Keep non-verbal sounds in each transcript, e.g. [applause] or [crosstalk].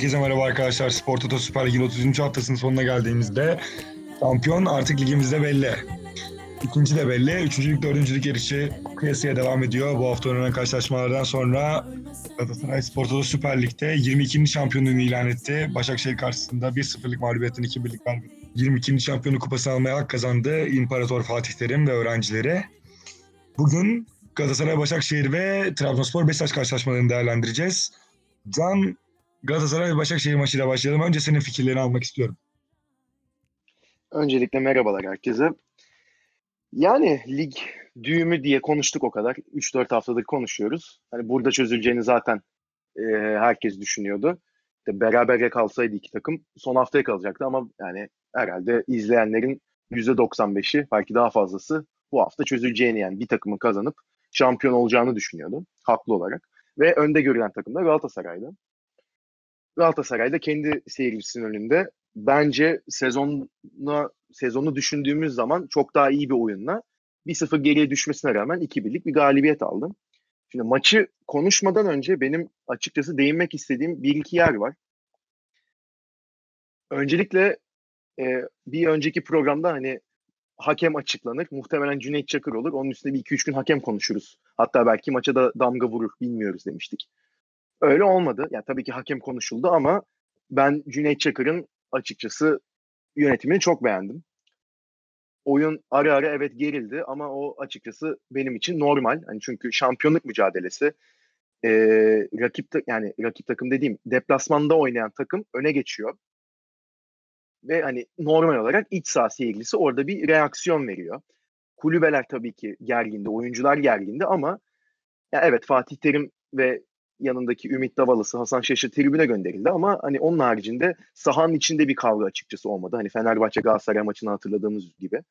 Herkese merhaba arkadaşlar. Spor Toto Süper Lig'in 30. haftasının sonuna geldiğimizde şampiyon artık ligimizde belli. İkinci de belli. Üçüncülük, dördüncülük yarışı kıyasıya devam ediyor. Bu hafta oynanan karşılaşmalardan sonra Galatasaray Spor Toto Süper Lig'de 22. şampiyonluğunu ilan etti. Başakşehir karşısında 1-0'lık mağlubiyetten 2-1'lik galibiyet. 22. şampiyonu kupasını almaya hak kazandı İmparator Fatih Terim ve öğrencileri. Bugün Galatasaray, Başakşehir ve Trabzonspor Beşiktaş karşılaşmalarını değerlendireceğiz. Can Galatasaray Başakşehir maçıyla başlayalım. Önce senin fikirlerini almak istiyorum. Öncelikle merhabalar herkese. Yani lig düğümü diye konuştuk o kadar. 3-4 haftadır konuşuyoruz. Hani burada çözüleceğini zaten e, herkes düşünüyordu. İşte beraber kalsaydı iki takım son haftaya kalacaktı ama yani herhalde izleyenlerin %95'i belki daha fazlası bu hafta çözüleceğini yani bir takımın kazanıp şampiyon olacağını düşünüyordu haklı olarak. Ve önde görülen takım da Galatasaray'dı. Galatasaray da kendi seyircisinin önünde bence sezonuna sezonu düşündüğümüz zaman çok daha iyi bir oyunla 1-0 geriye düşmesine rağmen 2-1'lik bir galibiyet aldım. Şimdi maçı konuşmadan önce benim açıkçası değinmek istediğim bir iki yer var. Öncelikle e, bir önceki programda hani hakem açıklanır. Muhtemelen Cüneyt Çakır olur. Onun üstünde bir iki üç gün hakem konuşuruz. Hatta belki maça da damga vurur bilmiyoruz demiştik. Öyle olmadı. Yani tabii ki hakem konuşuldu ama ben Cüneyt Çakır'ın açıkçası yönetimini çok beğendim. Oyun ara ara evet gerildi ama o açıkçası benim için normal. Hani çünkü şampiyonluk mücadelesi e, rakip yani rakip takım dediğim deplasmanda oynayan takım öne geçiyor. Ve hani normal olarak iç saha seyircisi orada bir reaksiyon veriyor. Kulübeler tabii ki gergindi, oyuncular gergindi ama ya evet Fatih Terim ve yanındaki Ümit Davalısı, Hasan Şaşır tribüne gönderildi ama hani onun haricinde sahanın içinde bir kavga açıkçası olmadı. Hani Fenerbahçe Galatasaray maçını hatırladığımız gibi.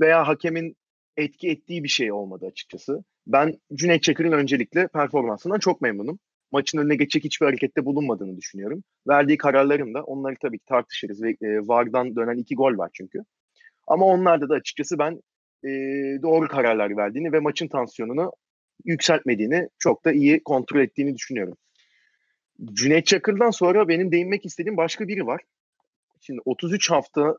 Veya hakemin etki ettiği bir şey olmadı açıkçası. Ben Cüneyt Çakır'ın öncelikle performansından çok memnunum. Maçın önüne geçecek hiçbir harekette bulunmadığını düşünüyorum. Verdiği kararların da onları tabii ki tartışırız ve e, VAR'dan dönen iki gol var çünkü. Ama onlarda da açıkçası ben e, doğru kararlar verdiğini ve maçın tansiyonunu yükseltmediğini çok da iyi kontrol ettiğini düşünüyorum. Cüneyt Çakır'dan sonra benim değinmek istediğim başka biri var. Şimdi 33 hafta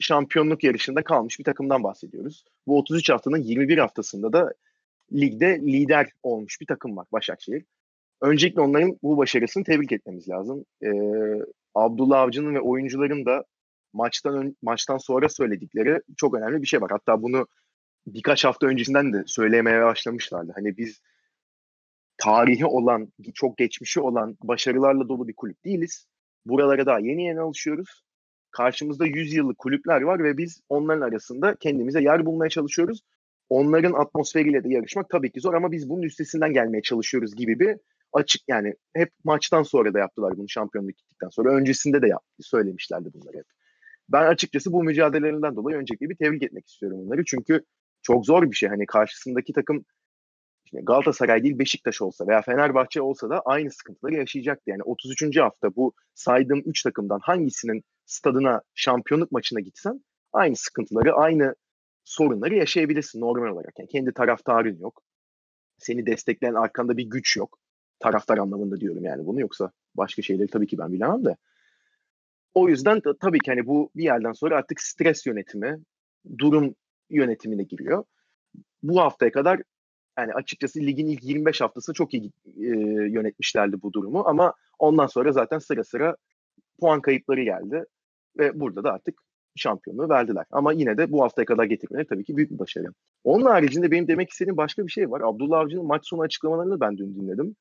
şampiyonluk yarışında kalmış bir takımdan bahsediyoruz. Bu 33 haftanın 21 haftasında da ligde lider olmuş bir takım var Başakşehir. Öncelikle onların bu başarısını tebrik etmemiz lazım. Ee, Abdullah Avcı'nın ve oyuncuların da maçtan maçtan sonra söyledikleri çok önemli bir şey var. Hatta bunu birkaç hafta öncesinden de söylemeye başlamışlardı. Hani biz tarihi olan, çok geçmişi olan başarılarla dolu bir kulüp değiliz. Buralara daha yeni yeni alışıyoruz. Karşımızda 100 yıllık kulüpler var ve biz onların arasında kendimize yer bulmaya çalışıyoruz. Onların atmosferiyle de yarışmak tabii ki zor ama biz bunun üstesinden gelmeye çalışıyoruz gibi bir açık yani hep maçtan sonra da yaptılar bunu şampiyonluk gittikten sonra. Öncesinde de yap, söylemişlerdi bunları hep. Ben açıkçası bu mücadelelerinden dolayı öncelikle bir tebrik etmek istiyorum onları. Çünkü çok zor bir şey. Hani karşısındaki takım Galatasaray değil Beşiktaş olsa veya Fenerbahçe olsa da aynı sıkıntıları yaşayacaktı. Yani 33. hafta bu saydığım 3 takımdan hangisinin stadına şampiyonluk maçına gitsen aynı sıkıntıları, aynı sorunları yaşayabilirsin normal olarak. Yani kendi taraftarın yok. Seni destekleyen arkanda bir güç yok. Taraftar anlamında diyorum yani bunu yoksa başka şeyleri tabii ki ben bilemem de. O yüzden tabii ki hani bu bir yerden sonra artık stres yönetimi, durum yönetimine giriyor. Bu haftaya kadar yani açıkçası ligin ilk 25 haftası çok iyi e, yönetmişlerdi bu durumu ama ondan sonra zaten sıra sıra puan kayıpları geldi ve burada da artık şampiyonluğu verdiler. Ama yine de bu haftaya kadar getirmeleri tabii ki büyük bir başarı. Onun haricinde benim demek istediğim başka bir şey var. Abdullah Avcı'nın maç sonu açıklamalarını ben dün dinledim.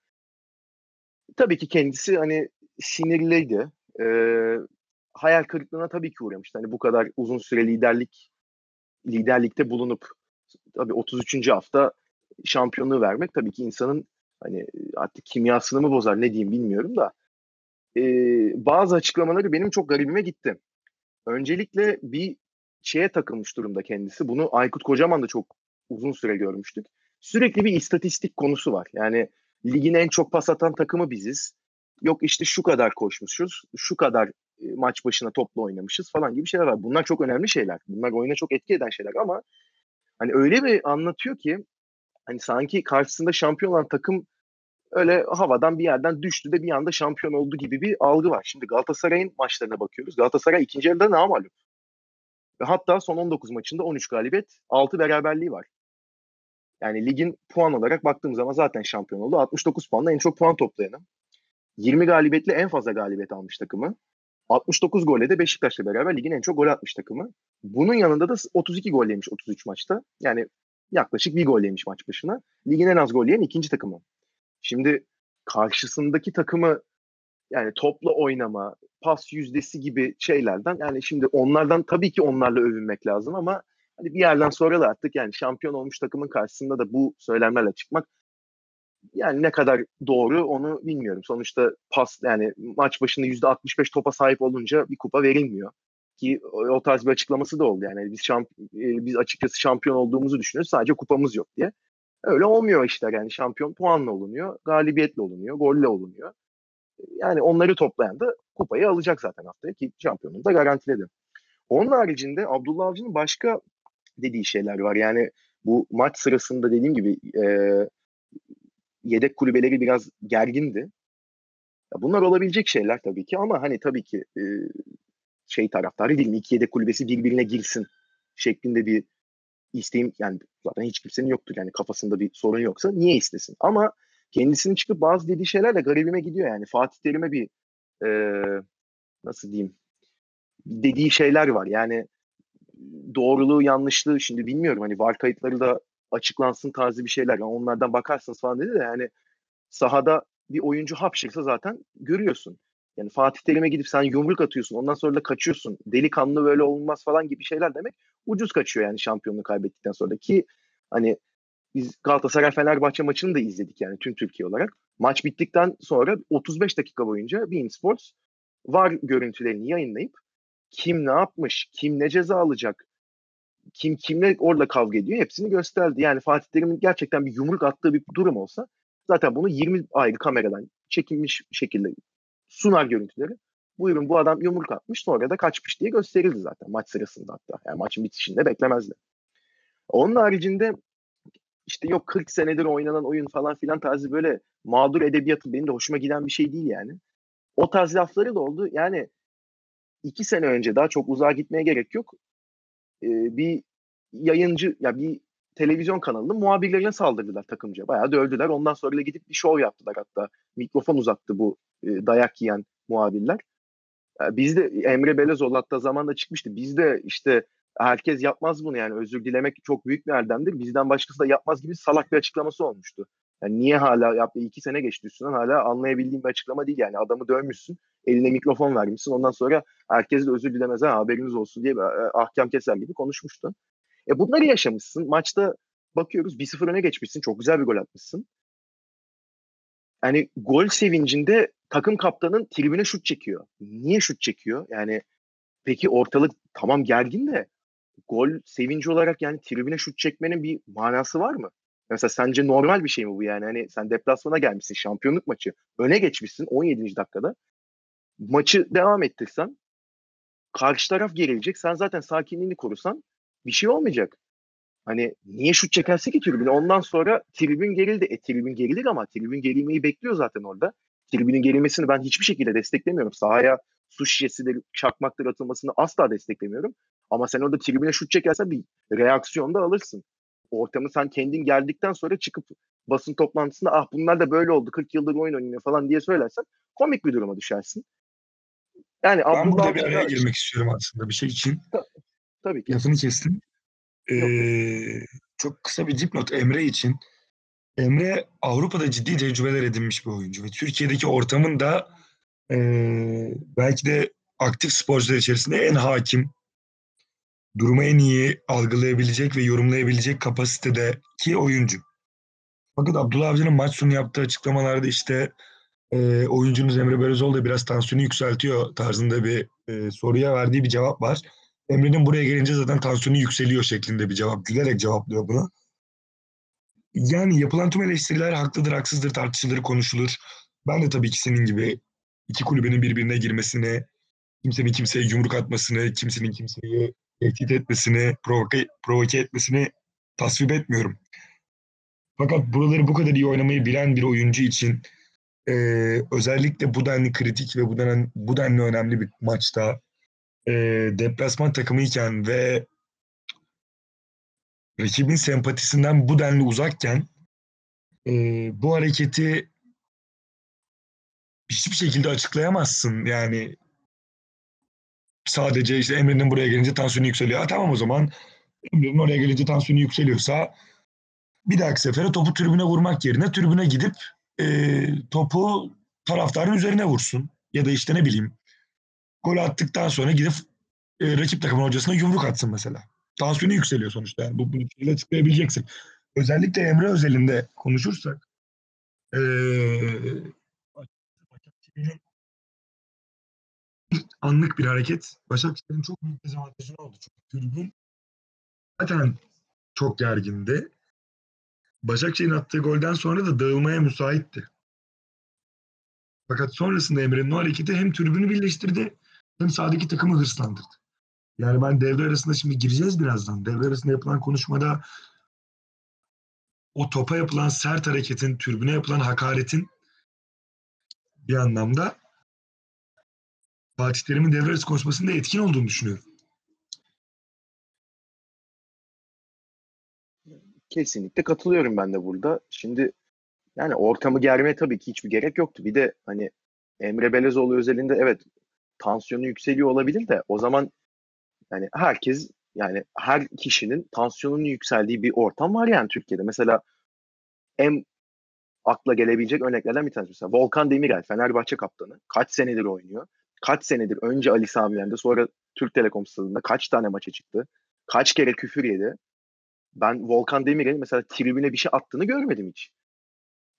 Tabii ki kendisi hani sinirliydi. Ee, hayal kırıklığına tabii ki uğramıştı. Hani bu kadar uzun süre liderlik liderlikte bulunup tabii 33. hafta şampiyonluğu vermek tabii ki insanın hani artık kimyasını mı bozar ne diyeyim bilmiyorum da e, bazı açıklamaları benim çok garibime gitti. Öncelikle bir şeye takılmış durumda kendisi. Bunu Aykut Kocaman da çok uzun süre görmüştük. Sürekli bir istatistik konusu var. Yani ligin en çok pas atan takımı biziz. Yok işte şu kadar koşmuşuz, şu kadar maç başına topla oynamışız falan gibi şeyler var. Bunlar çok önemli şeyler. Bunlar oyuna çok etki eden şeyler ama hani öyle bir anlatıyor ki hani sanki karşısında şampiyon olan takım öyle havadan bir yerden düştü de bir anda şampiyon oldu gibi bir algı var. Şimdi Galatasaray'ın maçlarına bakıyoruz. Galatasaray ikinci yarıda namalum. Ve hatta son 19 maçında 13 galibiyet, 6 beraberliği var. Yani ligin puan olarak baktığım zaman zaten şampiyon oldu. 69 puanla en çok puan toplayanı. 20 galibiyetle en fazla galibiyet almış takımı. 69 golle de Beşiktaş'la beraber ligin en çok gol atmış takımı. Bunun yanında da 32 gol yemiş 33 maçta. Yani yaklaşık bir gol yemiş maç başına. Ligin en az gol yiyen ikinci takımı. Şimdi karşısındaki takımı yani topla oynama, pas yüzdesi gibi şeylerden yani şimdi onlardan tabii ki onlarla övünmek lazım ama hani bir yerden sonra da artık yani şampiyon olmuş takımın karşısında da bu söylemlerle çıkmak yani ne kadar doğru onu bilmiyorum. Sonuçta pas yani maç başında %65 topa sahip olunca bir kupa verilmiyor. Ki o tarz bir açıklaması da oldu yani biz şamp biz açıkçası şampiyon olduğumuzu düşünüyoruz sadece kupamız yok diye. Öyle olmuyor işler yani şampiyon puanla olunuyor, galibiyetle olunuyor, golle olunuyor. Yani onları toplayan da kupayı alacak zaten haftaya ki şampiyonluğu da garantiledi. Onun haricinde Abdullah Avcı'nın başka dediği şeyler var. Yani bu maç sırasında dediğim gibi e, yedek kulübeleri biraz gergindi. Ya bunlar olabilecek şeyler tabii ki ama hani tabii ki e, şey taraftarı değil mi? İki yedek kulübesi birbirine girsin şeklinde bir isteğim yani zaten hiç kimsenin yoktur yani kafasında bir sorun yoksa niye istesin? Ama kendisinin çıkıp bazı dediği şeylerle garibime gidiyor yani. Fatih Terim'e bir e, nasıl diyeyim dediği şeyler var. Yani doğruluğu yanlışlığı şimdi bilmiyorum hani var kayıtları da açıklansın tarzı bir şeyler. Yani onlardan bakarsınız falan dedi de yani sahada bir oyuncu hapşırsa zaten görüyorsun. Yani Fatih Terim'e gidip sen yumruk atıyorsun ondan sonra da kaçıyorsun. Delikanlı böyle olmaz falan gibi şeyler demek ucuz kaçıyor yani şampiyonluğu kaybettikten sonra ki hani biz Galatasaray Fenerbahçe maçını da izledik yani tüm Türkiye olarak. Maç bittikten sonra 35 dakika boyunca Bein Sports var görüntülerini yayınlayıp kim ne yapmış, kim ne ceza alacak, kim kimle orada kavga ediyor hepsini gösterdi. Yani Fatih Terim'in gerçekten bir yumruk attığı bir durum olsa zaten bunu 20 ayrı kameradan çekilmiş şekilde sunar görüntüleri. Buyurun bu adam yumruk atmış sonra da kaçmış diye gösterildi zaten maç sırasında hatta. Yani maçın bitişinde beklemezdi. Onun haricinde işte yok 40 senedir oynanan oyun falan filan tarzı böyle mağdur edebiyatı benim de hoşuma giden bir şey değil yani. O tarz lafları da oldu. Yani iki sene önce daha çok uzağa gitmeye gerek yok. Ee, bir yayıncı ya bir televizyon kanalının muhabirlerine saldırdılar takımca. Bayağı dövdüler. Ondan sonra da gidip bir şov yaptılar hatta. Mikrofon uzattı bu e, dayak yiyen muhabirler. Yani biz de Emre Belezoğlu hatta zamanda çıkmıştı. Biz de işte herkes yapmaz bunu yani özür dilemek çok büyük bir erdemdir. Bizden başkası da yapmaz gibi salak bir açıklaması olmuştu. Yani niye hala yaptı iki sene geçti üstünden hala anlayabildiğim bir açıklama değil yani adamı dövmüşsün eline mikrofon vermişsin ondan sonra herkes de özür dilemez ha haberiniz olsun diye ahkam keser gibi konuşmuştu. E bunları yaşamışsın maçta bakıyoruz 1-0 öne geçmişsin çok güzel bir gol atmışsın. Yani gol sevincinde takım kaptanın tribüne şut çekiyor. Niye şut çekiyor? Yani peki ortalık tamam gergin de gol sevinci olarak yani tribüne şut çekmenin bir manası var mı? Mesela sence normal bir şey mi bu yani? Hani sen deplasmana gelmişsin şampiyonluk maçı. Öne geçmişsin 17. dakikada. Maçı devam ettirsen karşı taraf gerilecek. Sen zaten sakinliğini korusan bir şey olmayacak. Hani niye şut çekerse ki tribüne? Ondan sonra tribün gerildi. E tribün gerilir ama tribün gerilmeyi bekliyor zaten orada. Tribünün gerilmesini ben hiçbir şekilde desteklemiyorum. Sahaya su şişesidir, çakmaktır atılmasını asla desteklemiyorum. Ama sen orada tribüne şut çekersen bir reaksiyon da alırsın. Ortamı sen kendin geldikten sonra çıkıp basın toplantısında ah bunlar da böyle oldu 40 yıldır oyun oynuyor falan diye söylersen komik bir duruma düşersin. Yani ben burada bir araya girmek istiyorum aslında bir şey için. Tabii ki. Lafını kestim. Ee, çok kısa bir dipnot Emre için. Emre Avrupa'da ciddi tecrübeler edinmiş bir oyuncu ve Türkiye'deki ortamın da e, belki de aktif sporcular içerisinde en hakim, durumu en iyi algılayabilecek ve yorumlayabilecek kapasitedeki oyuncu. Fakat Abdullah Avcı'nın maç sonu yaptığı açıklamalarda işte e, oyuncunuz Emre Belözoğlu da biraz tansiyonu yükseltiyor tarzında bir e, soruya verdiği bir cevap var. Emre'nin buraya gelince zaten tansiyonu yükseliyor şeklinde bir cevap. Gülerek cevaplıyor bunu. Yani yapılan tüm eleştiriler haklıdır, haksızdır, tartışılır, konuşulur. Ben de tabii ki senin gibi iki kulübenin birbirine girmesini, kimsenin kimseye yumruk atmasını, kimsenin kimseyi tehdit etmesini, provoke, provoke etmesini tasvip etmiyorum. Fakat buraları bu kadar iyi oynamayı bilen bir oyuncu için e, özellikle bu denli kritik ve bu denli, bu denli önemli bir maçta e, deplasman takımıyken ve rakibin sempatisinden bu denli uzakken e, bu hareketi hiçbir şekilde açıklayamazsın. Yani sadece işte Emre'nin buraya gelince tansiyonu yükseliyor. Ha, tamam o zaman Emre'nin oraya gelince tansiyonu yükseliyorsa bir dahaki sefere topu tribüne vurmak yerine tribüne gidip e, topu taraftarın üzerine vursun. Ya da işte ne bileyim gol attıktan sonra gidip e, rakip takımın hocasına yumruk atsın mesela. Tansiyonu yükseliyor sonuçta. Yani bu, bunu şeyle açıklayabileceksin. Özellikle Emre özelinde konuşursak e, anlık bir hareket Başakşehir'in çok büyük dezavantajını oldu. Çünkü tribün zaten çok gergindi. Başakşehir'in attığı golden sonra da dağılmaya müsaitti. Fakat sonrasında Emre'nin o hareketi hem tribünü birleştirdi hem sahadaki takımı hırslandırdı. Yani ben devre arasında şimdi gireceğiz birazdan. Devre arasında yapılan konuşmada o topa yapılan sert hareketin, tribüne yapılan hakaretin bir anlamda Fatih Terim'in devre arası konuşmasında etkin olduğunu düşünüyorum. Kesinlikle katılıyorum ben de burada. Şimdi yani ortamı germeye tabii ki hiçbir gerek yoktu. Bir de hani Emre Belezoğlu özelinde evet tansiyonu yükseliyor olabilir de o zaman yani herkes yani her kişinin tansiyonunun yükseldiği bir ortam var yani Türkiye'de. Mesela en akla gelebilecek örneklerden bir tanesi mesela Volkan Demirel Fenerbahçe kaptanı kaç senedir oynuyor. Kaç senedir önce Ali Sami Yen'de sonra Türk Telekom stadında kaç tane maça çıktı. Kaç kere küfür yedi. Ben Volkan Demirel'in mesela tribüne bir şey attığını görmedim hiç.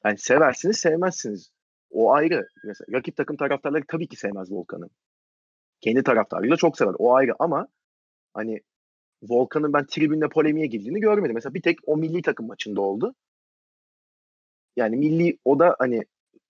Yani seversiniz sevmezsiniz. O ayrı. Mesela rakip takım taraftarları tabii ki sevmez Volkan'ı. Kendi taraftarıyla çok sever. O ayrı ama hani Volkan'ın ben tribünde polemiğe girdiğini görmedim. Mesela bir tek o milli takım maçında oldu. Yani milli o da hani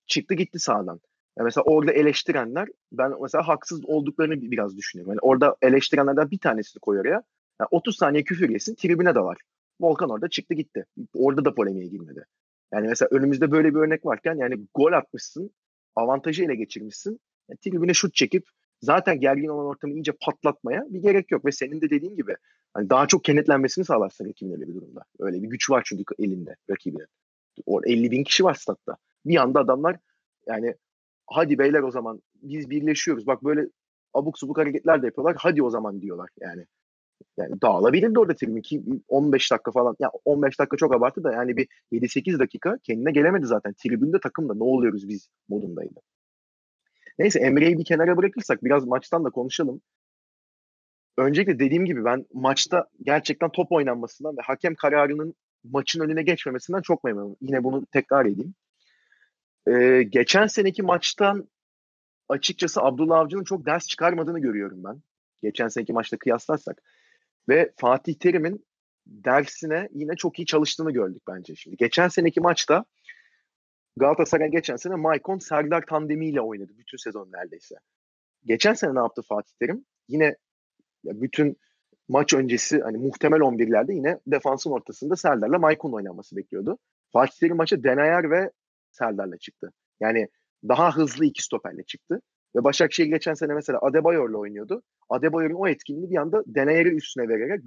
çıktı gitti sağdan. Yani mesela orada eleştirenler ben mesela haksız olduklarını biraz düşünüyorum. Yani orada eleştirenlerden bir tanesini koy oraya. Yani 30 saniye küfür yesin tribüne de var. Volkan orada çıktı gitti. Orada da polemiğe girmedi. Yani mesela önümüzde böyle bir örnek varken yani gol atmışsın, avantajı ele geçirmişsin. Yani tribüne şut çekip zaten gergin olan ortamı iyice patlatmaya bir gerek yok. Ve senin de dediğin gibi hani daha çok kenetlenmesini sağlarsın rakibin öyle bir durumda. Öyle bir güç var çünkü elinde rakibinin. O 50 bin kişi var statta. Bir anda adamlar yani hadi beyler o zaman biz birleşiyoruz. Bak böyle abuk subuk hareketler de yapıyorlar. Hadi o zaman diyorlar yani. Yani dağılabilirdi orada ki 15 dakika falan. Ya 15 dakika çok abartı da yani bir 7-8 dakika kendine gelemedi zaten. Tribünde takımda ne oluyoruz biz modundaydı. Neyse Emre'yi bir kenara bırakırsak biraz maçtan da konuşalım. Öncelikle dediğim gibi ben maçta gerçekten top oynanmasından ve hakem kararının maçın önüne geçmemesinden çok memnunum. Yine bunu tekrar edeyim. Ee, geçen seneki maçtan açıkçası Abdullah Avcı'nın çok ders çıkarmadığını görüyorum ben. Geçen seneki maçta kıyaslarsak. Ve Fatih Terim'in dersine yine çok iyi çalıştığını gördük bence şimdi. Geçen seneki maçta Galatasaray geçen sene Maicon Serdar tandemiyle oynadı bütün sezon neredeyse. Geçen sene ne yaptı Fatih Terim? Yine bütün maç öncesi hani muhtemel 11'lerde yine defansın ortasında Serdar'la Maicon oynanması bekliyordu. Fatih Terim maça Denayer ve Serdar'la çıktı. Yani daha hızlı iki stoperle çıktı. Ve Başakşehir geçen sene mesela Adebayor'la oynuyordu. Adebayor'un o etkinliğini bir anda Deneyer'i üstüne vererek,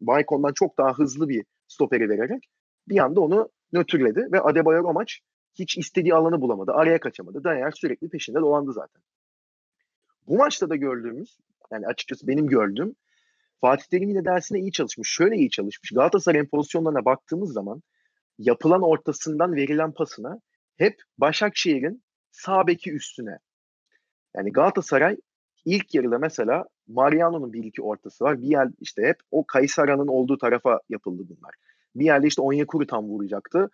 Maicon'dan çok daha hızlı bir stoperi vererek bir anda onu nötrledi. Ve Adebayor o maç hiç istediği alanı bulamadı. Araya kaçamadı. Deneyer sürekli peşinde dolandı zaten. Bu maçta da gördüğümüz, yani açıkçası benim gördüğüm Fatih Terim yine dersine iyi çalışmış. Şöyle iyi çalışmış. Galatasaray'ın pozisyonlarına baktığımız zaman yapılan ortasından verilen pasına hep Başakşehir'in sağ beki üstüne. Yani Galatasaray ilk yarıda mesela Mariano'nun bir iki ortası var. Bir yer işte hep o Kaysara'nın olduğu tarafa yapıldı bunlar. Bir yerde işte Onyekuru tam vuracaktı.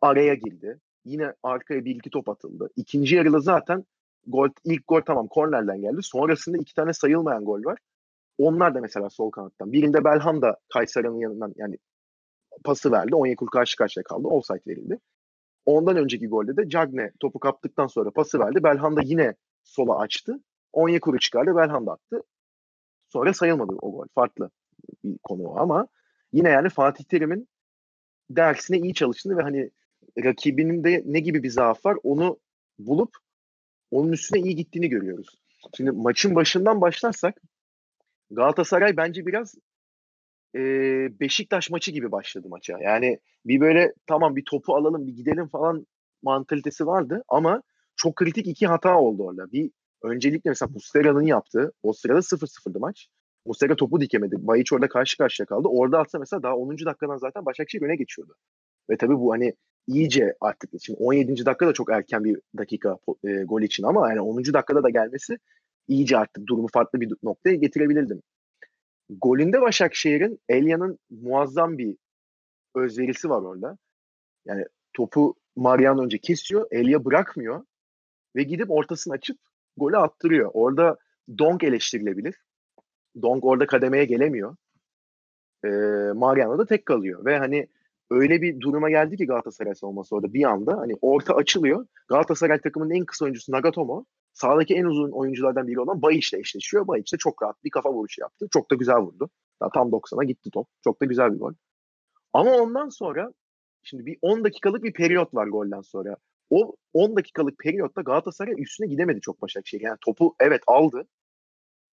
Araya girdi. Yine arkaya bir iki top atıldı. İkinci yarıda zaten gol, ilk gol tamam kornerden geldi. Sonrasında iki tane sayılmayan gol var. Onlar da mesela sol kanattan. Birinde Belhanda Kaysara'nın yanından yani pası verdi. Onyekuru karşı karşıya kaldı. Offside verildi. Ondan önceki golde de Cagne topu kaptıktan sonra pası verdi. Belhanda yine sola açtı. Onyekuru çıkardı. Belhanda attı. Sonra sayılmadı o gol. Farklı bir konu o ama yine yani Fatih Terim'in dersine iyi çalıştığını ve hani rakibinin de ne gibi bir zaaf var onu bulup onun üstüne iyi gittiğini görüyoruz. Şimdi maçın başından başlarsak Galatasaray bence biraz e, Beşiktaş maçı gibi başladı maça. Yani bir böyle tamam bir topu alalım bir gidelim falan mantalitesi vardı ama çok kritik iki hata oldu orada. Bir öncelikle mesela Muslera'nın yaptığı o sırada 0-0'dı maç. Muslera topu dikemedi. Bayiç orada karşı karşıya kaldı. Orada atsa mesela daha 10. dakikadan zaten Başakşehir öne geçiyordu. Ve tabii bu hani iyice artık şimdi 17. dakika da çok erken bir dakika e, gol için ama yani 10. dakikada da gelmesi iyice artık durumu farklı bir noktaya getirebilirdim. Golünde Başakşehir'in Elya'nın muazzam bir özverisi var orada. Yani topu Mariano önce kesiyor, Elia bırakmıyor ve gidip ortasını açıp golü attırıyor. Orada Donk eleştirilebilir. Donk orada kademeye gelemiyor. Ee, Mariano da tek kalıyor ve hani öyle bir duruma geldi ki Galatasaray savunması orada bir anda hani orta açılıyor. Galatasaray takımının en kısa oyuncusu Nagatomo sağdaki en uzun oyunculardan biri olan Bayiç ile eşleşiyor. Bayiç de çok rahat bir kafa vuruşu yaptı. Çok da güzel vurdu. Daha tam 90'a gitti top. Çok da güzel bir gol. Ama ondan sonra şimdi bir 10 dakikalık bir periyot var golden sonra. O 10 dakikalık periyotta Galatasaray üstüne gidemedi çok Başakşehir. Yani topu evet aldı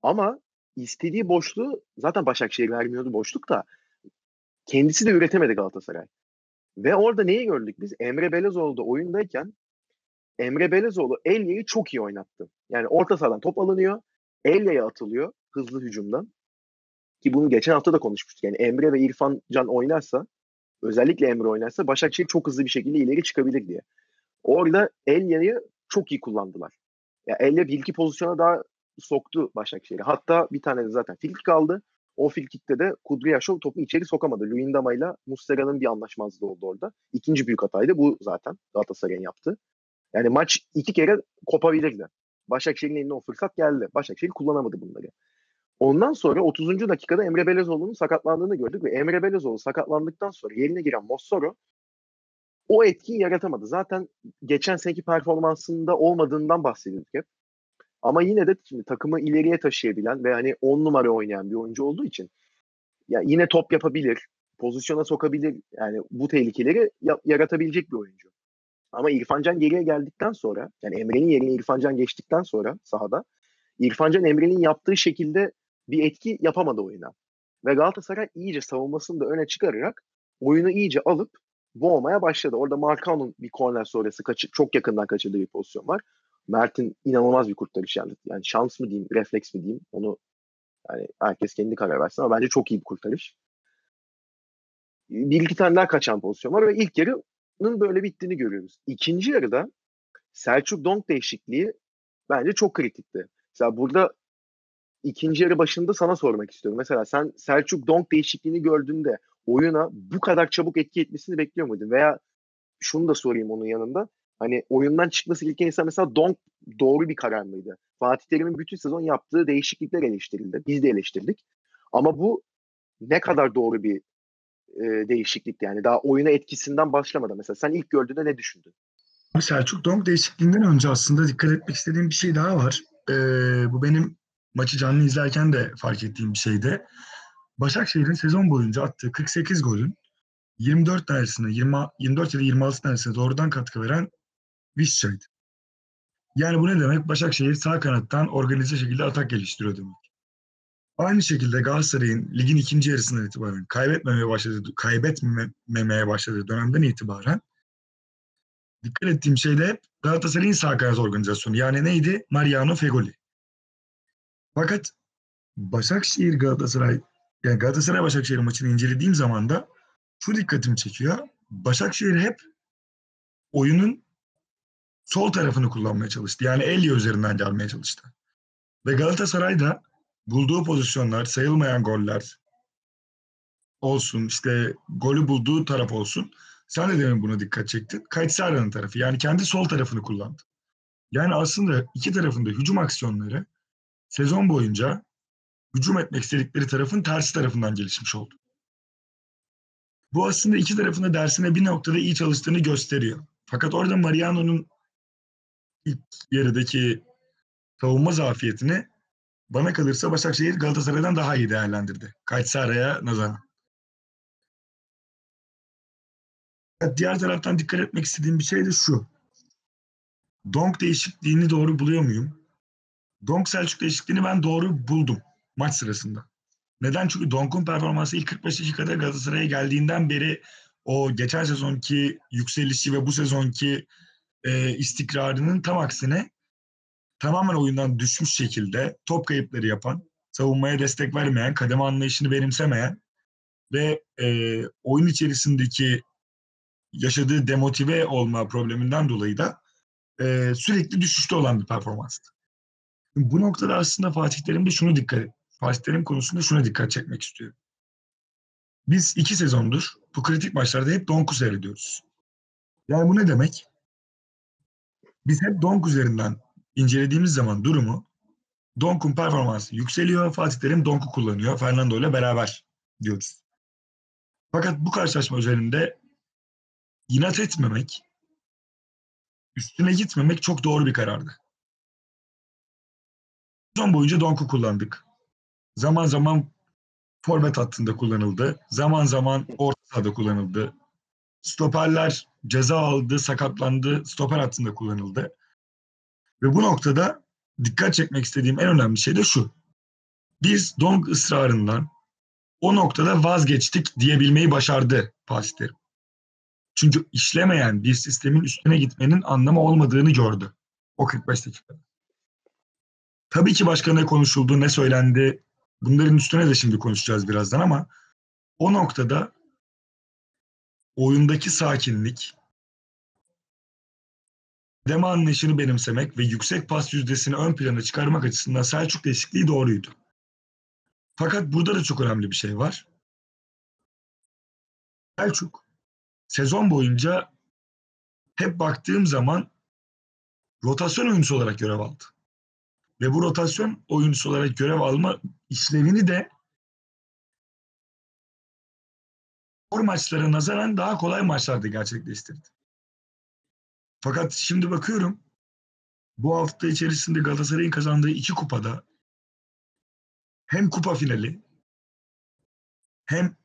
ama istediği boşluğu zaten Başakşehir vermiyordu boşluk da kendisi de üretemedi Galatasaray. Ve orada neyi gördük biz? Emre Belezoğlu da oyundayken Emre Belezoğlu Elya'yı çok iyi oynattı. Yani orta sahadan top alınıyor. Elya'ya atılıyor hızlı hücumdan. Ki bunu geçen hafta da konuşmuştuk. Yani Emre ve İrfan Can oynarsa özellikle Emre oynarsa Başakşehir çok hızlı bir şekilde ileri çıkabilir diye. Orada Elya'yı çok iyi kullandılar. Ya Elya bir iki pozisyona daha soktu Başakşehir'i. Hatta bir tane de zaten filk kaldı. O filkikte de Kudryashov topu içeri sokamadı. Luyendama ile Muslera'nın bir anlaşmazlığı oldu orada. İkinci büyük hataydı bu zaten Galatasaray'ın yaptı. Yani maç iki kere kopabilirdi. Başakşehir'in eline o fırsat geldi. Başakşehir kullanamadı bunları. Ondan sonra 30. dakikada Emre Belezoğlu'nun sakatlandığını gördük ve Emre Belezoğlu sakatlandıktan sonra yerine giren Mossoro o etkiyi yaratamadı. Zaten geçen seneki performansında olmadığından bahsediyorduk hep. Ama yine de şimdi takımı ileriye taşıyabilen ve hani 10 numara oynayan bir oyuncu olduğu için ya yine top yapabilir, pozisyona sokabilir. Yani bu tehlikeleri ya- yaratabilecek bir oyuncu. Ama İrfancan geriye geldikten sonra yani Emre'nin yerine İrfancan geçtikten sonra sahada İrfancan Emre'nin yaptığı şekilde bir etki yapamadı oyuna. Ve Galatasaray iyice savunmasını da öne çıkararak oyunu iyice alıp boğmaya başladı. Orada Markan'ın bir korner sonrası kaçı, çok yakından kaçırdığı bir pozisyon var. Mert'in inanılmaz bir kurtarış yani. Yani şans mı diyeyim, refleks mi diyeyim onu yani herkes kendi karar versin ama bence çok iyi bir kurtarış. Bir iki tane daha kaçan pozisyon var ve ilk yarının böyle bittiğini görüyoruz. İkinci yarıda Selçuk Donk değişikliği bence çok kritikti. Mesela burada ikinci yarı başında sana sormak istiyorum. Mesela sen Selçuk Donk değişikliğini gördüğünde oyuna bu kadar çabuk etki etmesini bekliyor muydun? Veya şunu da sorayım onun yanında. Hani oyundan çıkması gereken insan mesela Donk doğru bir karar mıydı? Fatih Terim'in bütün sezon yaptığı değişiklikler eleştirildi. Biz de eleştirdik. Ama bu ne kadar doğru bir e, değişiklikti yani. Daha oyuna etkisinden başlamadan mesela. Sen ilk gördüğünde ne düşündün? Selçuk Donk değişikliğinden önce aslında dikkat etmek istediğim bir şey daha var. Ee, bu benim maçı canlı izlerken de fark ettiğim bir şeydi. Başakşehir'in sezon boyunca attığı 48 golün 24 tanesine, 20, 24 ya da 26 tanesine doğrudan katkı veren Vişça'ydı. Yani bu ne demek? Başakşehir sağ kanattan organize şekilde atak geliştiriyor demek. Aynı şekilde Galatasaray'ın ligin ikinci yarısından itibaren kaybetmemeye başladığı, kaybetmemeye başladığı dönemden itibaren dikkat ettiğim şey de hep Galatasaray'ın sağ kanat organizasyonu. Yani neydi? Mariano Fegoli. Fakat Başakşehir Galatasaray yani Galatasaray Başakşehir maçını incelediğim zaman da şu dikkatimi çekiyor. Başakşehir hep oyunun sol tarafını kullanmaya çalıştı. Yani Elia üzerinden gelmeye çalıştı. Ve Galatasaray da bulduğu pozisyonlar, sayılmayan goller olsun, işte golü bulduğu taraf olsun. Sen de demin buna dikkat çektin. Kaytsara'nın tarafı. Yani kendi sol tarafını kullandı. Yani aslında iki tarafında hücum aksiyonları sezon boyunca hücum etmek istedikleri tarafın tersi tarafından gelişmiş oldu. Bu aslında iki tarafında dersine bir noktada iyi çalıştığını gösteriyor. Fakat orada Mariano'nun ilk yarıdaki savunma zafiyetini bana kalırsa Başakşehir Galatasaray'dan daha iyi değerlendirdi. Kaytsara'ya nazaran. Diğer taraftan dikkat etmek istediğim bir şey de şu. Donk değişikliğini doğru buluyor muyum? Donk Selçuk değişikliğini ben doğru buldum maç sırasında. Neden? Çünkü Donk'un performansı ilk 45 dakikada Galatasaray'a geldiğinden beri o geçen sezonki yükselişi ve bu sezonki e, istikrarının tam aksine tamamen oyundan düşmüş şekilde top kayıpları yapan, savunmaya destek vermeyen, kademe anlayışını benimsemeyen ve e, oyun içerisindeki yaşadığı demotive olma probleminden dolayı da e, sürekli düşüşte olan bir performanstı. Bu noktada aslında Fatih Terim de şunu dikkat Fatih konusunda şuna dikkat çekmek istiyorum. Biz iki sezondur bu kritik maçlarda hep Donku seyrediyoruz. Yani bu ne demek? Biz hep Donk üzerinden incelediğimiz zaman durumu Donk'un performansı yükseliyor. Fatih Terim Donk'u kullanıyor. Fernando ile beraber diyoruz. Fakat bu karşılaşma üzerinde inat etmemek, üstüne gitmemek çok doğru bir karardı. Sezon boyunca Donk'u kullandık. Zaman zaman forvet hattında kullanıldı. Zaman zaman orta sahada kullanıldı. Stoperler ceza aldı, sakatlandı, stoper hattında kullanıldı. Ve bu noktada dikkat çekmek istediğim en önemli şey de şu. Biz Donk ısrarından o noktada vazgeçtik diyebilmeyi başardı Fatih Terim. Çünkü işlemeyen bir sistemin üstüne gitmenin anlamı olmadığını gördü o 45 dakikada. Tabii ki başka ne konuşuldu, ne söylendi, bunların üstüne de şimdi konuşacağız birazdan ama o noktada oyundaki sakinlik, deme anlayışını benimsemek ve yüksek pas yüzdesini ön plana çıkarmak açısından Selçuk değişikliği doğruydu. Fakat burada da çok önemli bir şey var. Selçuk sezon boyunca hep baktığım zaman rotasyon oyuncusu olarak görev aldı. Ve bu rotasyon oyuncusu olarak görev alma işlevini de zor maçlara nazaran daha kolay maçlarda gerçekleştirdi. Fakat şimdi bakıyorum bu hafta içerisinde Galatasaray'ın kazandığı iki kupada hem kupa finali hem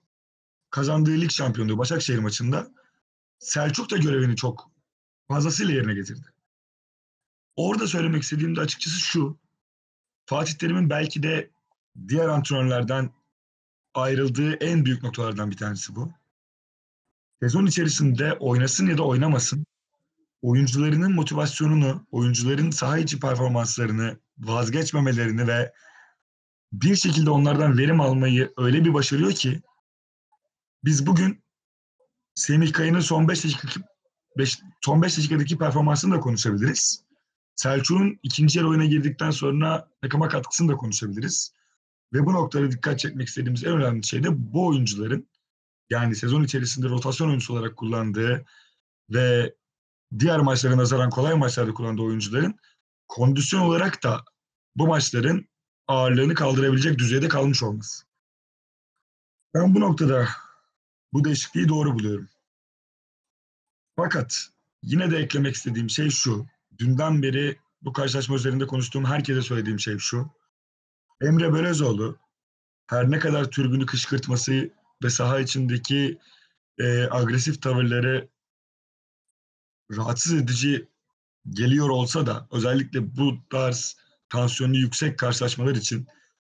kazandığı lig şampiyonluğu Başakşehir maçında Selçuk da görevini çok fazlasıyla yerine getirdi. Orada söylemek istediğim de açıkçası şu. Fatih Terim'in belki de diğer antrenörlerden ayrıldığı en büyük noktalardan bir tanesi bu. Sezon içerisinde oynasın ya da oynamasın oyuncularının motivasyonunu, oyuncuların saha içi performanslarını vazgeçmemelerini ve bir şekilde onlardan verim almayı öyle bir başarıyor ki biz bugün Semih Kaya'nın son 5 dakika beş, son 5 dakikadaki performansını da konuşabiliriz. Selçuk'un ikinci yarı oyuna girdikten sonra takıma katkısını da konuşabiliriz. Ve bu noktada dikkat çekmek istediğimiz en önemli şey de bu oyuncuların yani sezon içerisinde rotasyon oyuncusu olarak kullandığı ve diğer maçlara nazaran kolay maçlarda kullandığı oyuncuların kondisyon olarak da bu maçların ağırlığını kaldırabilecek düzeyde kalmış olması. Ben bu noktada bu değişikliği doğru buluyorum. Fakat yine de eklemek istediğim şey şu. Dünden beri bu karşılaşma üzerinde konuştuğum herkese söylediğim şey şu. Emre Belözoğlu her ne kadar türbünü kışkırtması ve saha içindeki e, agresif tavırları rahatsız edici geliyor olsa da özellikle bu tarz tansiyonu yüksek karşılaşmalar için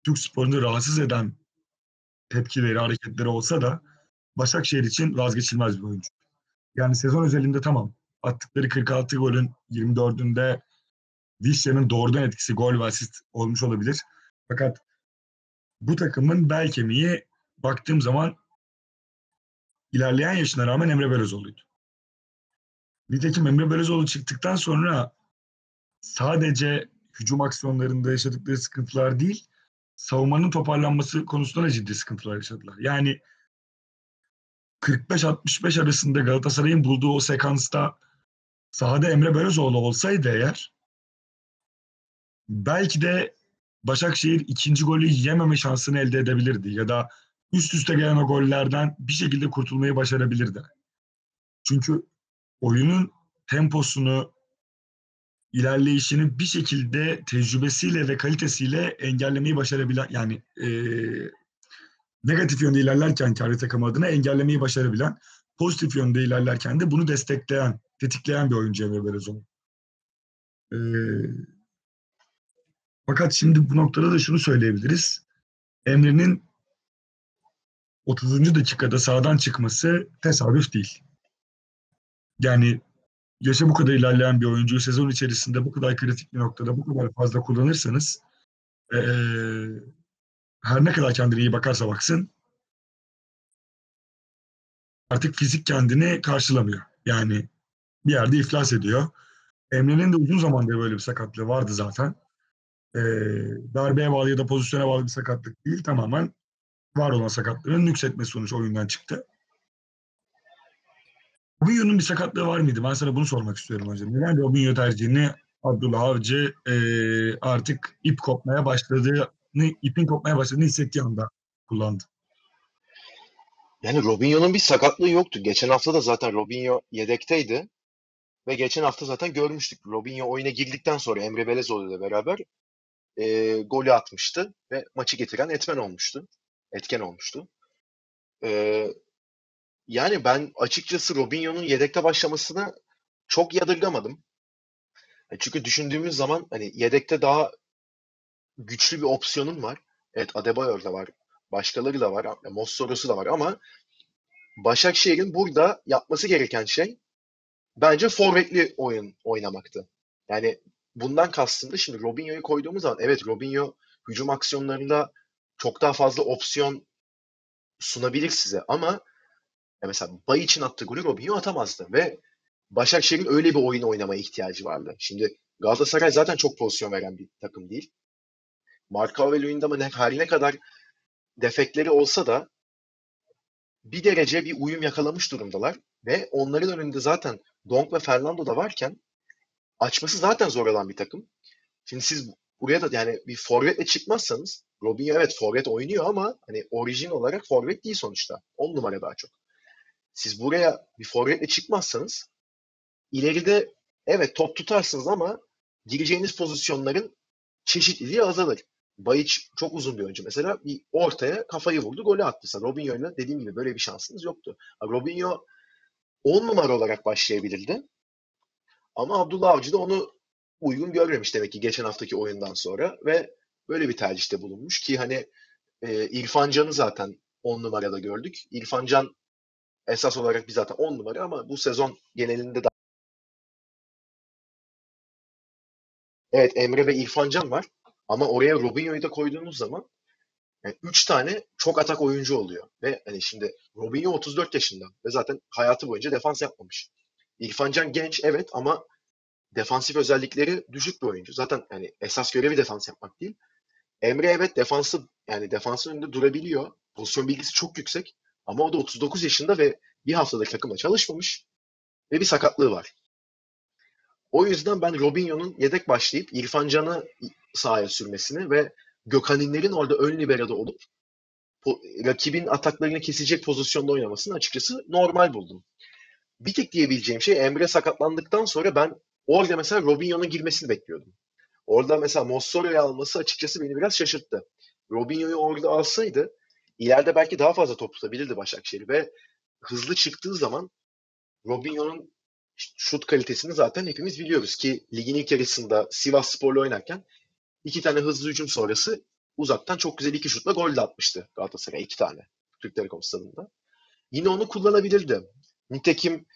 Türk sporunu rahatsız eden tepkileri, hareketleri olsa da Başakşehir için vazgeçilmez bir oyuncu. Yani sezon özelinde tamam attıkları 46 golün 24'ünde Vişya'nın doğrudan etkisi gol ve asist olmuş olabilir. Fakat bu takımın bel kemiği baktığım zaman ilerleyen yaşına rağmen Emre Belözoğlu'ydu. Nitekim Emre Belözoğlu çıktıktan sonra sadece hücum aksiyonlarında yaşadıkları sıkıntılar değil, savunmanın toparlanması konusunda da ciddi sıkıntılar yaşadılar. Yani 45-65 arasında Galatasaray'ın bulduğu o sekansta sahada Emre Belözoğlu olsaydı eğer belki de Başakşehir ikinci golü yememe şansını elde edebilirdi ya da üst üste gelen o gollerden bir şekilde kurtulmayı başarabilirdi. Çünkü oyunun temposunu, ilerleyişini bir şekilde tecrübesiyle ve kalitesiyle engellemeyi başarabilen yani e, negatif yönde ilerlerken kendi takım adına engellemeyi başarabilen pozitif yönde ilerlerken de bunu destekleyen, tetikleyen bir oyuncu Emre Belözoğlu. Ee, fakat şimdi bu noktada da şunu söyleyebiliriz. Emre'nin 30. dakikada sağdan çıkması tesadüf değil. Yani yaşı bu kadar ilerleyen bir oyuncuyu sezon içerisinde bu kadar kritik bir noktada bu kadar fazla kullanırsanız ee, her ne kadar kendine iyi bakarsa baksın artık fizik kendini karşılamıyor. Yani bir yerde iflas ediyor. Emre'nin de uzun zamandır böyle bir sakatlığı vardı zaten. Ee, darbeye bağlı ya da pozisyona bağlı bir sakatlık değil. Tamamen var olan sakatlığının nüksetmesi sonucu oyundan çıktı. Robinho'nun bir sakatlığı var mıydı? Ben sana bunu sormak istiyorum önce. Neden Robinho tercihini Abdullah Avcı e, artık ip kopmaya başladığını, ipin kopmaya başladığını hissettiği anda kullandı? Yani Robinho'nun bir sakatlığı yoktu. Geçen hafta da zaten Robinho yedekteydi. Ve geçen hafta zaten görmüştük. Robinho oyuna girdikten sonra Emre Belezoğlu ile beraber e, golü atmıştı. Ve maçı getiren etmen olmuştu. Etken olmuştu. E, yani ben açıkçası Robinho'nun yedekte başlamasını çok yadırgamadım. E, çünkü düşündüğümüz zaman hani yedekte daha güçlü bir opsiyonun var. Evet Adebayor da var. Başkaları da var. Mossoro'su da var ama Başakşehir'in burada yapması gereken şey bence forvetli oyun oynamaktı. Yani bundan kastım da şimdi Robinho'yu koyduğumuz zaman evet Robinho hücum aksiyonlarında çok daha fazla opsiyon sunabilir size ama mesela Bay için attığı golü Robinho atamazdı ve Başakşehir'in öyle bir oyun oynamaya ihtiyacı vardı. Şimdi Galatasaray zaten çok pozisyon veren bir takım değil. Marka ve Luyendam'ın her ne kadar defekleri olsa da bir derece bir uyum yakalamış durumdalar ve onların önünde zaten Donk ve Fernando da varken açması zaten zor olan bir takım. Şimdi siz buraya da yani bir forvetle çıkmazsanız Robinho evet forvet oynuyor ama hani orijin olarak forvet değil sonuçta. 10 numara daha çok. Siz buraya bir forvetle çıkmazsanız ileride evet top tutarsınız ama gireceğiniz pozisyonların çeşitliliği azalır. Bayiç çok uzun bir oyuncu. Mesela bir ortaya kafayı vurdu, golü attı. Mesela Robinho'yla dediğim gibi böyle bir şansınız yoktu. Robinho 10 numara olarak başlayabilirdi. Ama Abdullah Avcı da onu uygun görmemiş demek ki geçen haftaki oyundan sonra ve böyle bir tercihte bulunmuş ki hani e, İrfan Can'ı zaten 10 numarada gördük. İrfan Can esas olarak bir zaten 10 numara ama bu sezon genelinde de Evet Emre ve İrfan Can var. Ama oraya Robinho'yu da koyduğunuz zaman yani tane çok atak oyuncu oluyor. Ve hani şimdi Robinho 34 yaşında ve zaten hayatı boyunca defans yapmamış. İrfan Can genç evet ama defansif özellikleri düşük bir oyuncu. Zaten yani esas görevi defans yapmak değil. Emre evet defansı yani defansın önünde durabiliyor. Pozisyon bilgisi çok yüksek. Ama o da 39 yaşında ve bir haftadır takımla çalışmamış ve bir sakatlığı var. O yüzden ben Robinho'nun yedek başlayıp İrfan Can'ı sahaya sürmesini ve Gökhan'inlerin orada ön libero'da olup rakibin ataklarını kesecek pozisyonda oynamasını açıkçası normal buldum. Bir tek diyebileceğim şey Emre sakatlandıktan sonra ben orada mesela Robinho'nun girmesini bekliyordum. Orada mesela Mossoro'yu alması açıkçası beni biraz şaşırttı. Robinho'yu orada alsaydı ileride belki daha fazla top tutabilirdi Başakşehir ve hızlı çıktığı zaman Robinho'nun şut kalitesini zaten hepimiz biliyoruz ki ligin ilk yarısında Sivas Spor'la oynarken iki tane hızlı hücum sonrası uzaktan çok güzel iki şutla gol de atmıştı Galatasaray iki tane Türk Telekom stadında. Yine onu kullanabilirdi. Nitekim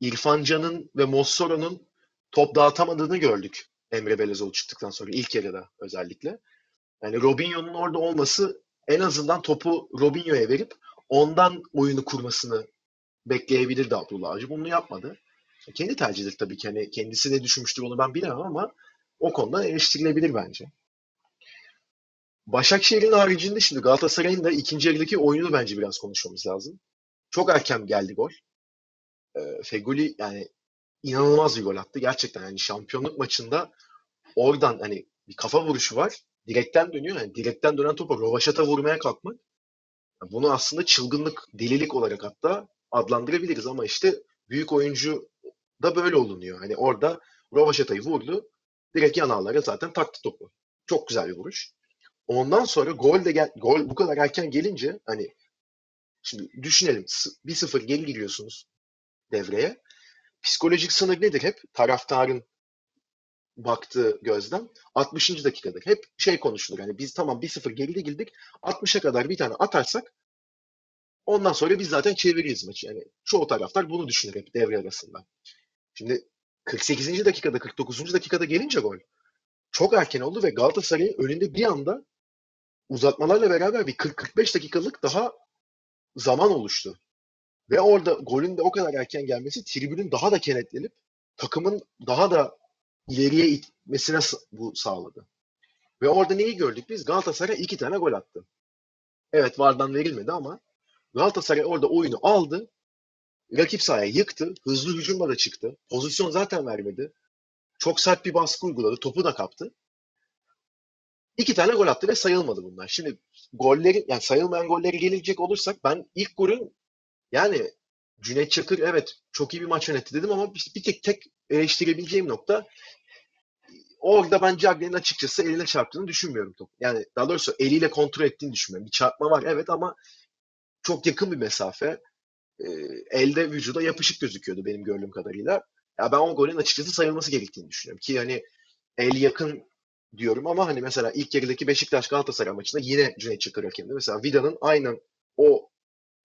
İrfan Can'ın ve Mossoro'nun top dağıtamadığını gördük Emre Belezoğlu çıktıktan sonra ilk yarıda özellikle. Yani Robinho'nun orada olması en azından topu Robinho'ya verip ondan oyunu kurmasını bekleyebilirdi Abdullah Avcı. Bunu yapmadı. Kendi tercihidir tabii ki. Hani kendisi ne düşünmüştür onu ben bilemem ama o konuda eleştirilebilir bence. Başakşehir'in haricinde şimdi Galatasaray'ın da ikinci yarıdaki oyunu bence biraz konuşmamız lazım. Çok erken geldi gol. E, Feguli yani inanılmaz bir gol attı. Gerçekten yani şampiyonluk maçında oradan hani bir kafa vuruşu var. Direkten dönüyor. Yani direkten dönen topa rovaşata vurmaya kalkmak. Yani bunu aslında çılgınlık, delilik olarak hatta adlandırabiliriz ama işte büyük oyuncu da böyle olunuyor. Hani orada rovaşatayı vurdu. Direkt yanarlara zaten taktı topu. Çok güzel bir vuruş. Ondan sonra gol de gel, gol bu kadar erken gelince hani Şimdi düşünelim. S- 1-0 geri giriyorsunuz devreye. Psikolojik sınır nedir hep? Taraftarın baktığı gözlem 60. dakikadır. Hep şey konuşulur. Yani biz tamam 1-0 geride girdik. 60'a kadar bir tane atarsak ondan sonra biz zaten çeviririz maçı. Yani çoğu taraftar bunu düşünür hep devre arasında. Şimdi 48. dakikada 49. dakikada gelince gol çok erken oldu ve Galatasaray'ın önünde bir anda uzatmalarla beraber bir 40-45 dakikalık daha zaman oluştu. Ve orada golün de o kadar erken gelmesi tribünün daha da kenetlenip takımın daha da ileriye itmesine bu sağladı. Ve orada neyi gördük biz? Galatasaray iki tane gol attı. Evet VAR'dan verilmedi ama Galatasaray orada oyunu aldı. Rakip sahaya yıktı. Hızlı hücumla da çıktı. Pozisyon zaten vermedi. Çok sert bir baskı uyguladı. Topu da kaptı. İki tane gol attı ve sayılmadı bunlar. Şimdi golleri yani sayılmayan golleri gelecek olursak ben ilk golün yani Cüneyt Çakır evet çok iyi bir maç yönetti dedim ama bir, tek tek eleştirebileceğim nokta orada ben Cagney'in açıkçası eline çarptığını düşünmüyorum top. Yani daha doğrusu eliyle kontrol ettiğini düşünmüyorum. Bir çarpma var evet ama çok yakın bir mesafe. Ee, elde vücuda yapışık gözüküyordu benim gördüğüm kadarıyla. Ya ben o golün açıkçası sayılması gerektiğini düşünüyorum. Ki hani el yakın diyorum ama hani mesela ilk yarıdaki Beşiktaş Galatasaray maçında yine Cüneyt Çakır hakemdi. Mesela Vida'nın aynen o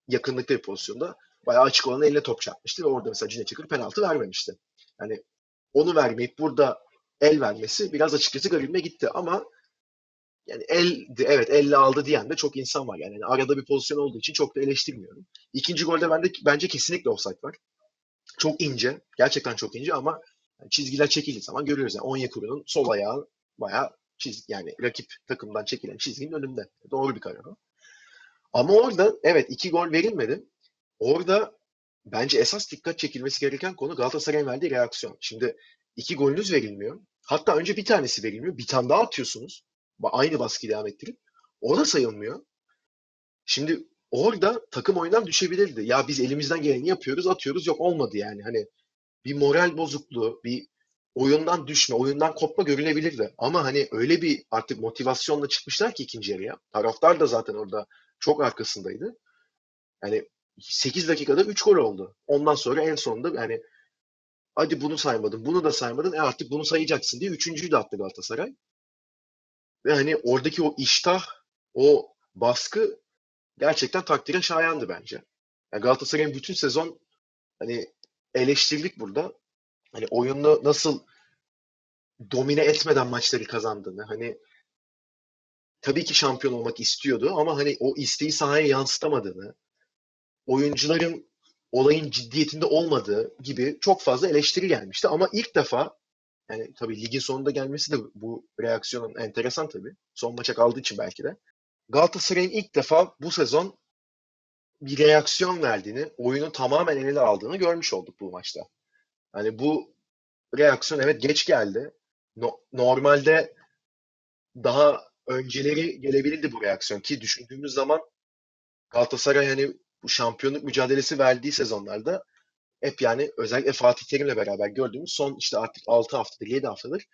yakınlıkta bir pozisyonda bayağı açık olan eline top çarpmıştı ve orada mesela Cüneyt Çakır penaltı vermemişti. Yani onu vermeyip burada el vermesi biraz açıkçası garibime gitti ama yani el evet elle aldı diyen de çok insan var. Yani, arada bir pozisyon olduğu için çok da eleştirmiyorum. İkinci golde bende bence kesinlikle offside var. Çok ince. Gerçekten çok ince ama yani çizgiler çekildiği zaman görüyoruz. Yani Onyekuru'nun sol ayağı bayağı çiz yani rakip takımdan çekilen çizginin önünde. Doğru bir karar o. Ama orada evet iki gol verilmedi. Orada bence esas dikkat çekilmesi gereken konu Galatasaray'ın verdiği reaksiyon. Şimdi iki golünüz verilmiyor. Hatta önce bir tanesi verilmiyor. Bir tane daha atıyorsunuz. Aynı baskıyı devam ettirip. O da sayılmıyor. Şimdi orada takım oyundan düşebilirdi. Ya biz elimizden geleni yapıyoruz, atıyoruz. Yok olmadı yani. Hani bir moral bozukluğu, bir oyundan düşme, oyundan kopma görülebilirdi. Ama hani öyle bir artık motivasyonla çıkmışlar ki ikinci yarıya. Taraftar da zaten orada çok arkasındaydı. Yani 8 dakikada 3 gol oldu. Ondan sonra en sonunda yani hadi bunu saymadın, bunu da saymadın. E artık bunu sayacaksın diye üçüncüyü de attı Galatasaray. Ve hani oradaki o iştah, o baskı gerçekten takdire şayandı bence. Yani Galatasaray'ın bütün sezon hani eleştirdik burada. Hani oyunu nasıl domine etmeden maçları kazandığını hani tabii ki şampiyon olmak istiyordu ama hani o isteği sahaya yansıtamadığını, oyuncuların olayın ciddiyetinde olmadığı gibi çok fazla eleştiri gelmişti. Ama ilk defa yani tabii ligin sonunda gelmesi de bu reaksiyonun enteresan tabii. Son maça kaldığı için belki de. Galatasaray'ın ilk defa bu sezon bir reaksiyon verdiğini, oyunu tamamen eline aldığını görmüş olduk bu maçta. Hani bu reaksiyon evet geç geldi. No- normalde daha önceleri gelebilirdi bu reaksiyon ki düşündüğümüz zaman Galatasaray hani bu şampiyonluk mücadelesi verdiği sezonlarda hep yani özellikle Fatih Terim'le beraber gördüğümüz son işte artık 6 haftadır 7 haftadır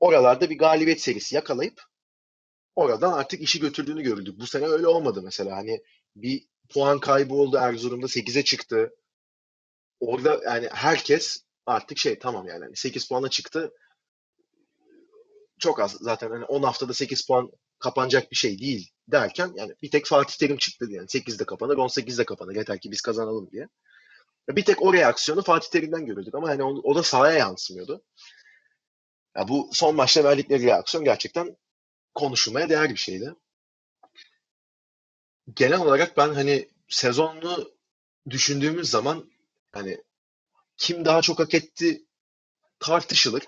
oralarda bir galibiyet serisi yakalayıp oradan artık işi götürdüğünü gördük. Bu sene öyle olmadı mesela. Hani bir puan kaybı oldu Erzurum'da 8'e çıktı. Orada yani herkes artık şey tamam yani hani 8 puana çıktı. Çok az zaten hani 10 haftada 8 puan kapanacak bir şey değil derken yani bir tek Fatih Terim çıktı yani 8'de kapanır 18'de kapanır yeter ki biz kazanalım diye. Bir tek o reaksiyonu Fatih Terim'den görürdük ama hani o, o da sahaya yansımıyordu. Ya bu son maçta verdikleri reaksiyon gerçekten konuşulmaya değer bir şeydi. Genel olarak ben hani sezonunu düşündüğümüz zaman hani kim daha çok hak etti tartışılır.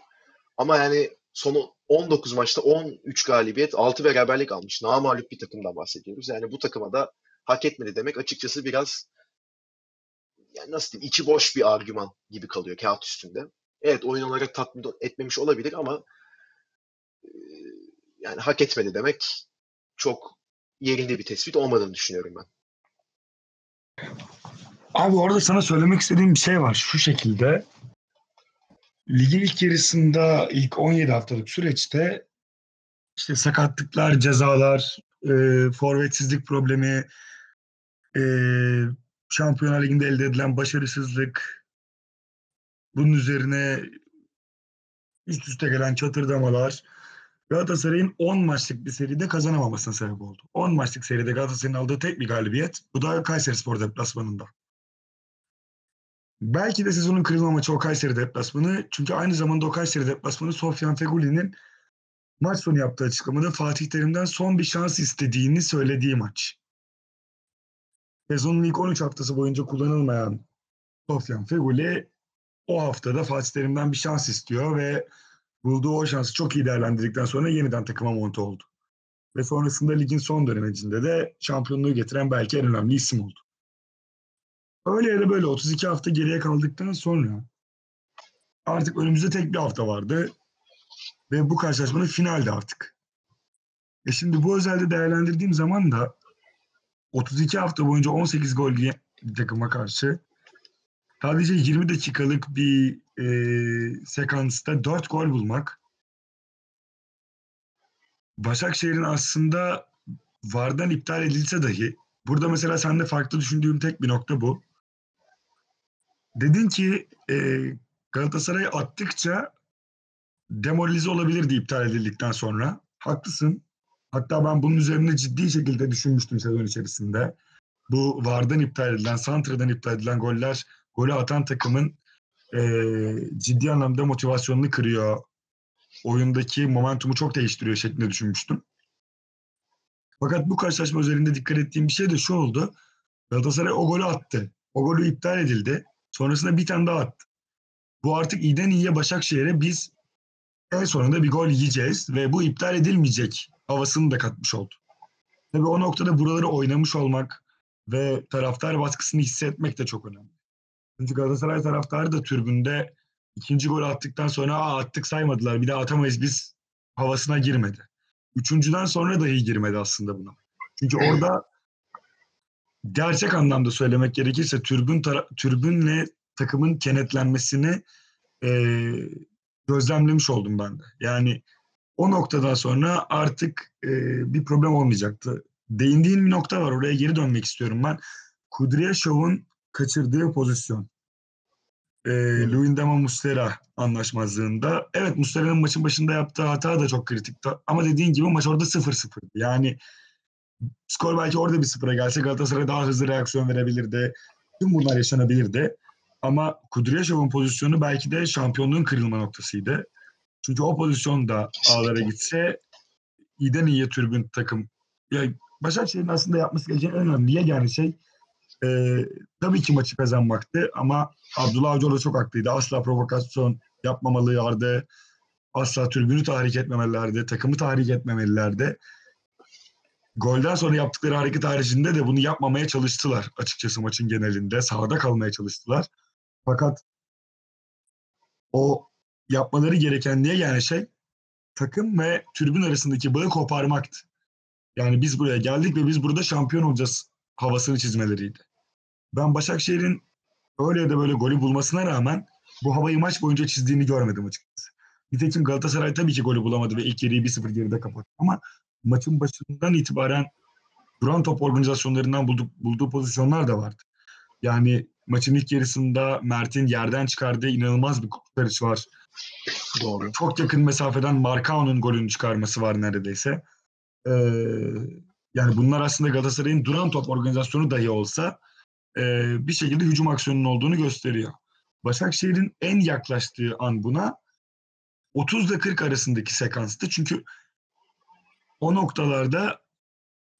Ama yani sonu 19 maçta 13 galibiyet, 6 beraberlik almış. Namağlup bir takımdan bahsediyoruz. Yani bu takıma da hak etmedi demek açıkçası biraz yani nasıl diyeyim içi boş bir argüman gibi kalıyor kağıt üstünde. Evet oyun olarak tatmin etmemiş olabilir ama e, yani hak etmedi demek çok yerinde bir tespit olmadığını düşünüyorum ben. Abi orada sana söylemek istediğim bir şey var şu şekilde. Ligin ilk yarısında ilk 17 haftalık süreçte işte sakatlıklar, cezalar, e, forvetsizlik problemi, Ee, Şampiyonlar Ligi'nde elde edilen başarısızlık, bunun üzerine üst üste gelen çatırdamalar Galatasaray'ın 10 maçlık bir seride kazanamamasına sebep oldu. 10 maçlık seride Galatasaray'ın aldığı tek bir galibiyet. Bu da Kayserispor deplasmanında. Belki de sezonun kırılma maçı o Kayseri deplasmanı. Çünkü aynı zamanda o Kayseri deplasmanı Sofyan Feguli'nin maç sonu yaptığı açıklamada Fatih Terim'den son bir şans istediğini söylediği maç. Sezonun ilk 13 haftası boyunca kullanılmayan Sofyan Feguli o haftada Fatih Terim'den bir şans istiyor ve bulduğu o şansı çok iyi değerlendirdikten sonra yeniden takıma monte oldu. Ve sonrasında ligin son döneminde de şampiyonluğu getiren belki en önemli isim oldu. Öyle ya da böyle 32 hafta geriye kaldıktan sonra artık önümüzde tek bir hafta vardı. Ve bu karşılaşmanın finaldi artık. E şimdi bu özelde değerlendirdiğim zaman da 32 hafta boyunca 18 gol yiyen bir takıma karşı sadece 20 dakikalık bir e, sekansta 4 gol bulmak Başakşehir'in aslında VAR'dan iptal edilse dahi burada mesela sende farklı düşündüğüm tek bir nokta bu. Dedin ki e, Galatasaray attıkça demoralize olabilirdi iptal edildikten sonra. Haklısın. Hatta ben bunun üzerine ciddi şekilde düşünmüştüm sezon içerisinde. Bu VAR'dan iptal edilen, Santra'dan iptal edilen goller golü atan takımın e, ciddi anlamda motivasyonunu kırıyor. Oyundaki momentumu çok değiştiriyor şeklinde düşünmüştüm. Fakat bu karşılaşma üzerinde dikkat ettiğim bir şey de şu oldu. Galatasaray o golü attı. O golü iptal edildi. Sonrasında bir tane daha attı. Bu artık iyiden iyiye Başakşehir'e biz en sonunda bir gol yiyeceğiz ve bu iptal edilmeyecek havasını da katmış oldu. Tabii o noktada buraları oynamış olmak ve taraftar baskısını hissetmek de çok önemli. Çünkü Galatasaray taraftarı da tribünde ikinci gol attıktan sonra Aa, attık saymadılar bir daha atamayız biz havasına girmedi. Üçüncüden sonra dahi girmedi aslında buna. Çünkü orada gerçek anlamda söylemek gerekirse türbün türbünle takımın kenetlenmesini e, gözlemlemiş oldum ben de. Yani o noktadan sonra artık e, bir problem olmayacaktı. Değindiğin bir nokta var. Oraya geri dönmek istiyorum ben. Kudryashov'un kaçırdığı pozisyon. E, Luyendama Muslera anlaşmazlığında. Evet Muslera'nın maçın başında yaptığı hata da çok kritikti. Ama dediğin gibi maç orada 0-0. Yani skor belki orada bir sıfıra gelse Galatasaray daha hızlı reaksiyon verebilirdi. Tüm bunlar yaşanabilirdi. Ama Kudryashov'un pozisyonu belki de şampiyonluğun kırılma noktasıydı. Çünkü o pozisyonda ağlara gitse iyiden iyiye tribün takım. Ya Başakşehir'in aslında yapması gereken en önemli yegane şey e, tabii ki maçı kazanmaktı ama Abdullah Avcı çok haklıydı. Asla provokasyon yapmamalılardı. Asla tribünü tahrik etmemelilerdi. Takımı tahrik etmemelilerdi. Golden sonra yaptıkları hareket haricinde de bunu yapmamaya çalıştılar açıkçası maçın genelinde. Sahada kalmaya çalıştılar. Fakat o yapmaları gereken niye yani şey takım ve tribün arasındaki bağı koparmaktı. Yani biz buraya geldik ve biz burada şampiyon olacağız havasını çizmeleriydi. Ben Başakşehir'in öyle ya da böyle golü bulmasına rağmen bu havayı maç boyunca çizdiğini görmedim açıkçası. Nitekim Galatasaray tabii ki golü bulamadı ve ilk yarıyı 1-0 geride kapattı. Ama maçın başından itibaren duran top organizasyonlarından bulduğu, bulduğu pozisyonlar da vardı. Yani maçın ilk yarısında Mert'in yerden çıkardığı inanılmaz bir kurtarış var. Doğru. Çok yakın mesafeden Marcao'nun golünü çıkarması var neredeyse. Ee, yani bunlar aslında Galatasaray'ın duran top organizasyonu dahi olsa e, bir şekilde hücum aksiyonunun olduğunu gösteriyor. Başakşehir'in en yaklaştığı an buna 30 ile 40 arasındaki sekanstı. Çünkü o noktalarda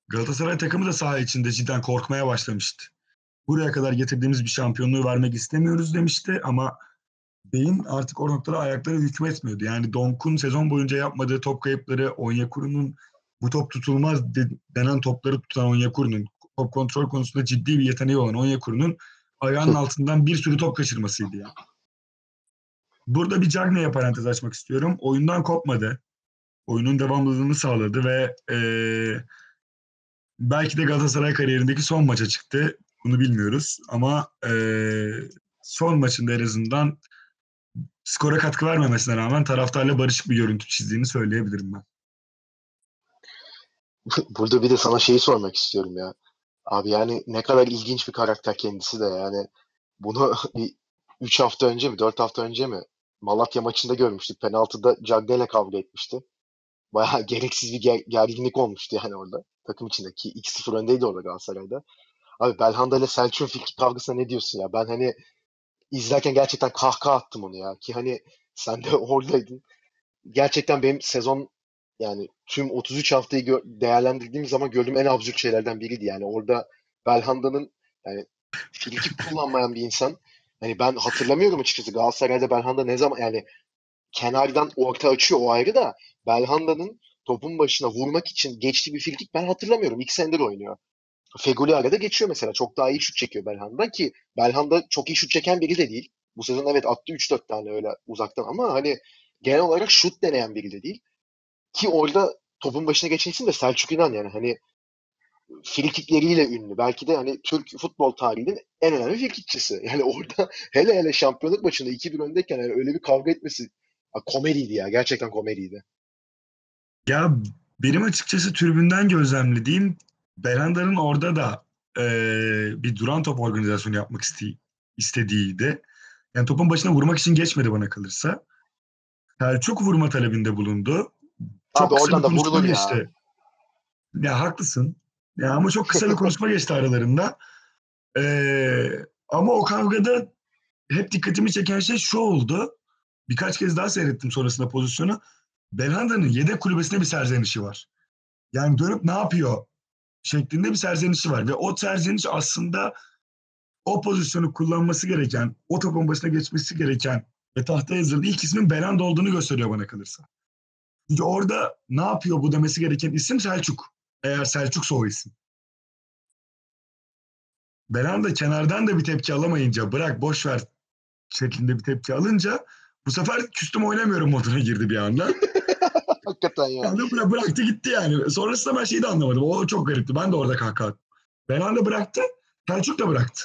Galatasaray takımı da saha içinde cidden korkmaya başlamıştı. Buraya kadar getirdiğimiz bir şampiyonluğu vermek istemiyoruz demişti ama Beyin artık o noktada ayakları hükmetmiyordu. Yani Donk'un sezon boyunca yapmadığı top kayıpları, Onyekuru'nun bu top tutulmaz de- denen topları tutan Onyekuru'nun, top kontrol konusunda ciddi bir yeteneği olan Onyekuru'nun ayağının altından bir sürü top kaçırmasıydı yani. Burada bir Cagney'e parantez açmak istiyorum. Oyundan kopmadı. Oyunun devamlılığını sağladı ve eee, belki de Galatasaray kariyerindeki son maça çıktı. Bunu bilmiyoruz ama eee, son maçında en azından skora katkı vermemesine rağmen taraftarla barışık bir görüntü çizdiğini söyleyebilirim ben. [laughs] Burada bir de sana şeyi sormak istiyorum ya. Abi yani ne kadar ilginç bir karakter kendisi de yani. Bunu [laughs] bir 3 hafta önce mi 4 hafta önce mi Malatya maçında görmüştük. Penaltıda Cagney'le kavga etmişti. Bayağı [laughs] gereksiz bir ger- gerginlik olmuştu yani orada. Takım içindeki 2-0 öndeydi orada Galatasaray'da. Abi Belhanda ile Selçuk'un fikir kavgasına ne diyorsun ya? Ben hani izlerken gerçekten kahkaha attım onu ya. Ki hani sen de [laughs] oradaydın. Gerçekten benim sezon yani tüm 33 haftayı gö- değerlendirdiğim zaman gördüğüm en absürt şeylerden biriydi. Yani orada Belhanda'nın yani frikik [laughs] kullanmayan bir insan. Hani ben hatırlamıyorum açıkçası Galatasaray'da Belhanda ne zaman yani kenardan orta açıyor o ayrı da Belhanda'nın topun başına vurmak için geçtiği bir frikik ben hatırlamıyorum. İki senedir oynuyor. Feguli arada geçiyor mesela. Çok daha iyi şut çekiyor Belhanda ki Belhanda çok iyi şut çeken biri de değil. Bu sezon evet attı 3-4 tane öyle uzaktan ama hani genel olarak şut deneyen biri de değil. Ki orada topun başına geçen isim de Selçuk İnan yani hani frikikleriyle ünlü. Belki de hani Türk futbol tarihinin en önemli frikikçisi. Yani orada [laughs] hele hele şampiyonluk maçında 2-1 öndeyken yani öyle bir kavga etmesi komediydi ya. Gerçekten komediydi. Ya benim açıkçası tribünden gözlemlediğim Belanda'nın orada da eee, bir duran top organizasyonu yapmak iste- istediğiydi. Yani topun başına vurmak için geçmedi bana kalırsa. Selçuk vurma talebinde bulundu. Çok Abi oradan da vurulur ya. geçti. Ya haklısın. Ya ama çok kısa bir konuşma geçti aralarında. Eee, ama o kavgada hep dikkatimi çeken şey şu oldu. Birkaç kez daha seyrettim sonrasında pozisyonu. Belhanda'nın yedek kulübesine bir serzenişi var. Yani dönüp ne yapıyor şeklinde bir serzenişi var. Ve o serzeniş aslında o pozisyonu kullanması gereken, o topun başına geçmesi gereken ve tahtaya yazılı ilk ismin Belhanda olduğunu gösteriyor bana kalırsa. Çünkü orada ne yapıyor bu demesi gereken isim Selçuk. Eğer Selçuksa o isim. Belhanda kenardan da bir tepki alamayınca bırak boş ver şeklinde bir tepki alınca bu sefer küstüm oynamıyorum moduna girdi bir anda. [laughs] Hakikaten ya. Yani bıra- bıraktı gitti yani. Sonrasında ben şeyi de anlamadım. O çok garipti. Ben de orada kahkaha attım. Belhanda bıraktı. Selçuk da bıraktı.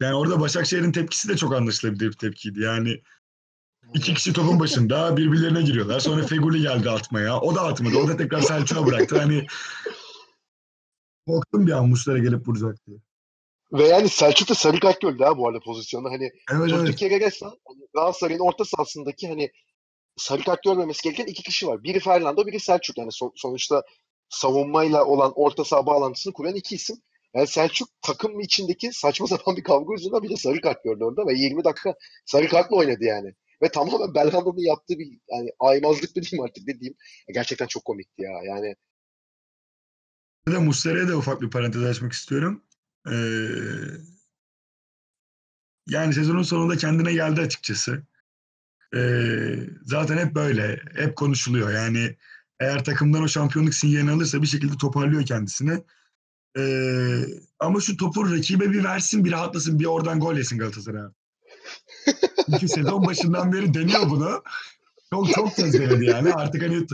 Yani orada Başakşehir'in tepkisi de çok anlaşılabilir bir tepkiydi. Yani iki kişi topun başında birbirlerine giriyorlar. Sonra [laughs] Feguli geldi atmaya. O da atmadı. O da tekrar Selçuk'a bıraktı. Hani korktum bir an Muslera gelip vuracak diye. Ve yani Selçuk da sarı kart gördü ha bu arada pozisyonda. Hani Evet evet. durduk yere resmen hani Galatasaray'ın orta sahasındaki hani sarı kart görmemesi gereken iki kişi var. Biri Fernando, biri Selçuk. Yani son- sonuçta savunmayla olan orta saha bağlantısını kuran iki isim. Yani Selçuk takım içindeki saçma [laughs] sapan bir kavga yüzünden bir de sarı kart gördü orada ve 20 dakika sarı kartla oynadı yani. Ve tamamen Belhanda'nın yaptığı bir yani aymazlık mı diyeyim artık ne diyeyim. Gerçekten çok komikti ya. Yani Muslera'ya da ufak bir parantez açmak istiyorum. Ee, yani sezonun sonunda kendine geldi açıkçası. Ee, zaten hep böyle. Hep konuşuluyor. Yani eğer takımdan o şampiyonluk sinyalini alırsa bir şekilde toparlıyor kendisini. Ee, ama şu topu rakibe bir versin, bir rahatlasın, bir oradan gol yesin Galatasaray. Çünkü sezon başından beri deniyor bunu. Çok çok kez denedi yani. Artık hani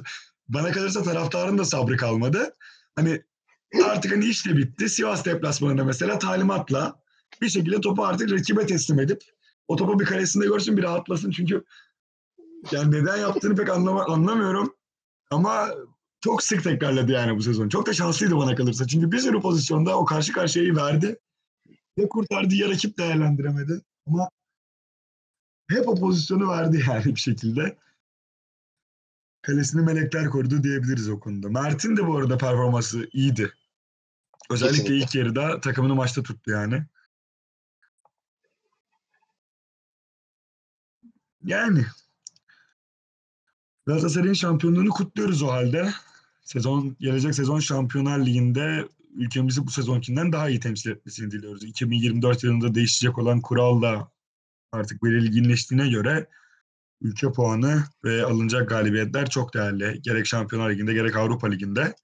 bana kalırsa taraftarın da sabrı kalmadı. Hani artık hani iş de bitti. Sivas deplasmanında mesela talimatla bir şekilde topu artık rakibe teslim edip o topu bir kalesinde görsün bir rahatlasın. Çünkü yani neden yaptığını pek anlama, anlamıyorum. Ama çok sık tekrarladı yani bu sezon. Çok da şanslıydı bana kalırsa. Çünkü bir sürü pozisyonda o karşı karşıyayı verdi. Ya kurtardı ya rakip değerlendiremedi. Ama hep o pozisyonu verdi [laughs] yani bir şekilde. Kalesini melekler korudu diyebiliriz o konuda. Mert'in de bu arada performansı iyiydi. Özellikle Kesinlikle. ilk yarıda takımını maçta tuttu yani. Yani Galatasaray'ın şampiyonluğunu kutluyoruz o halde. Sezon gelecek sezon Şampiyonlar Ligi'nde ülkemizi bu sezonkinden daha iyi temsil etmesini diliyoruz. 2024 yılında değişecek olan kural da artık belirginleştiğine göre ülke puanı ve alınacak galibiyetler çok değerli. Gerek Şampiyonlar Ligi'nde gerek Avrupa Ligi'nde.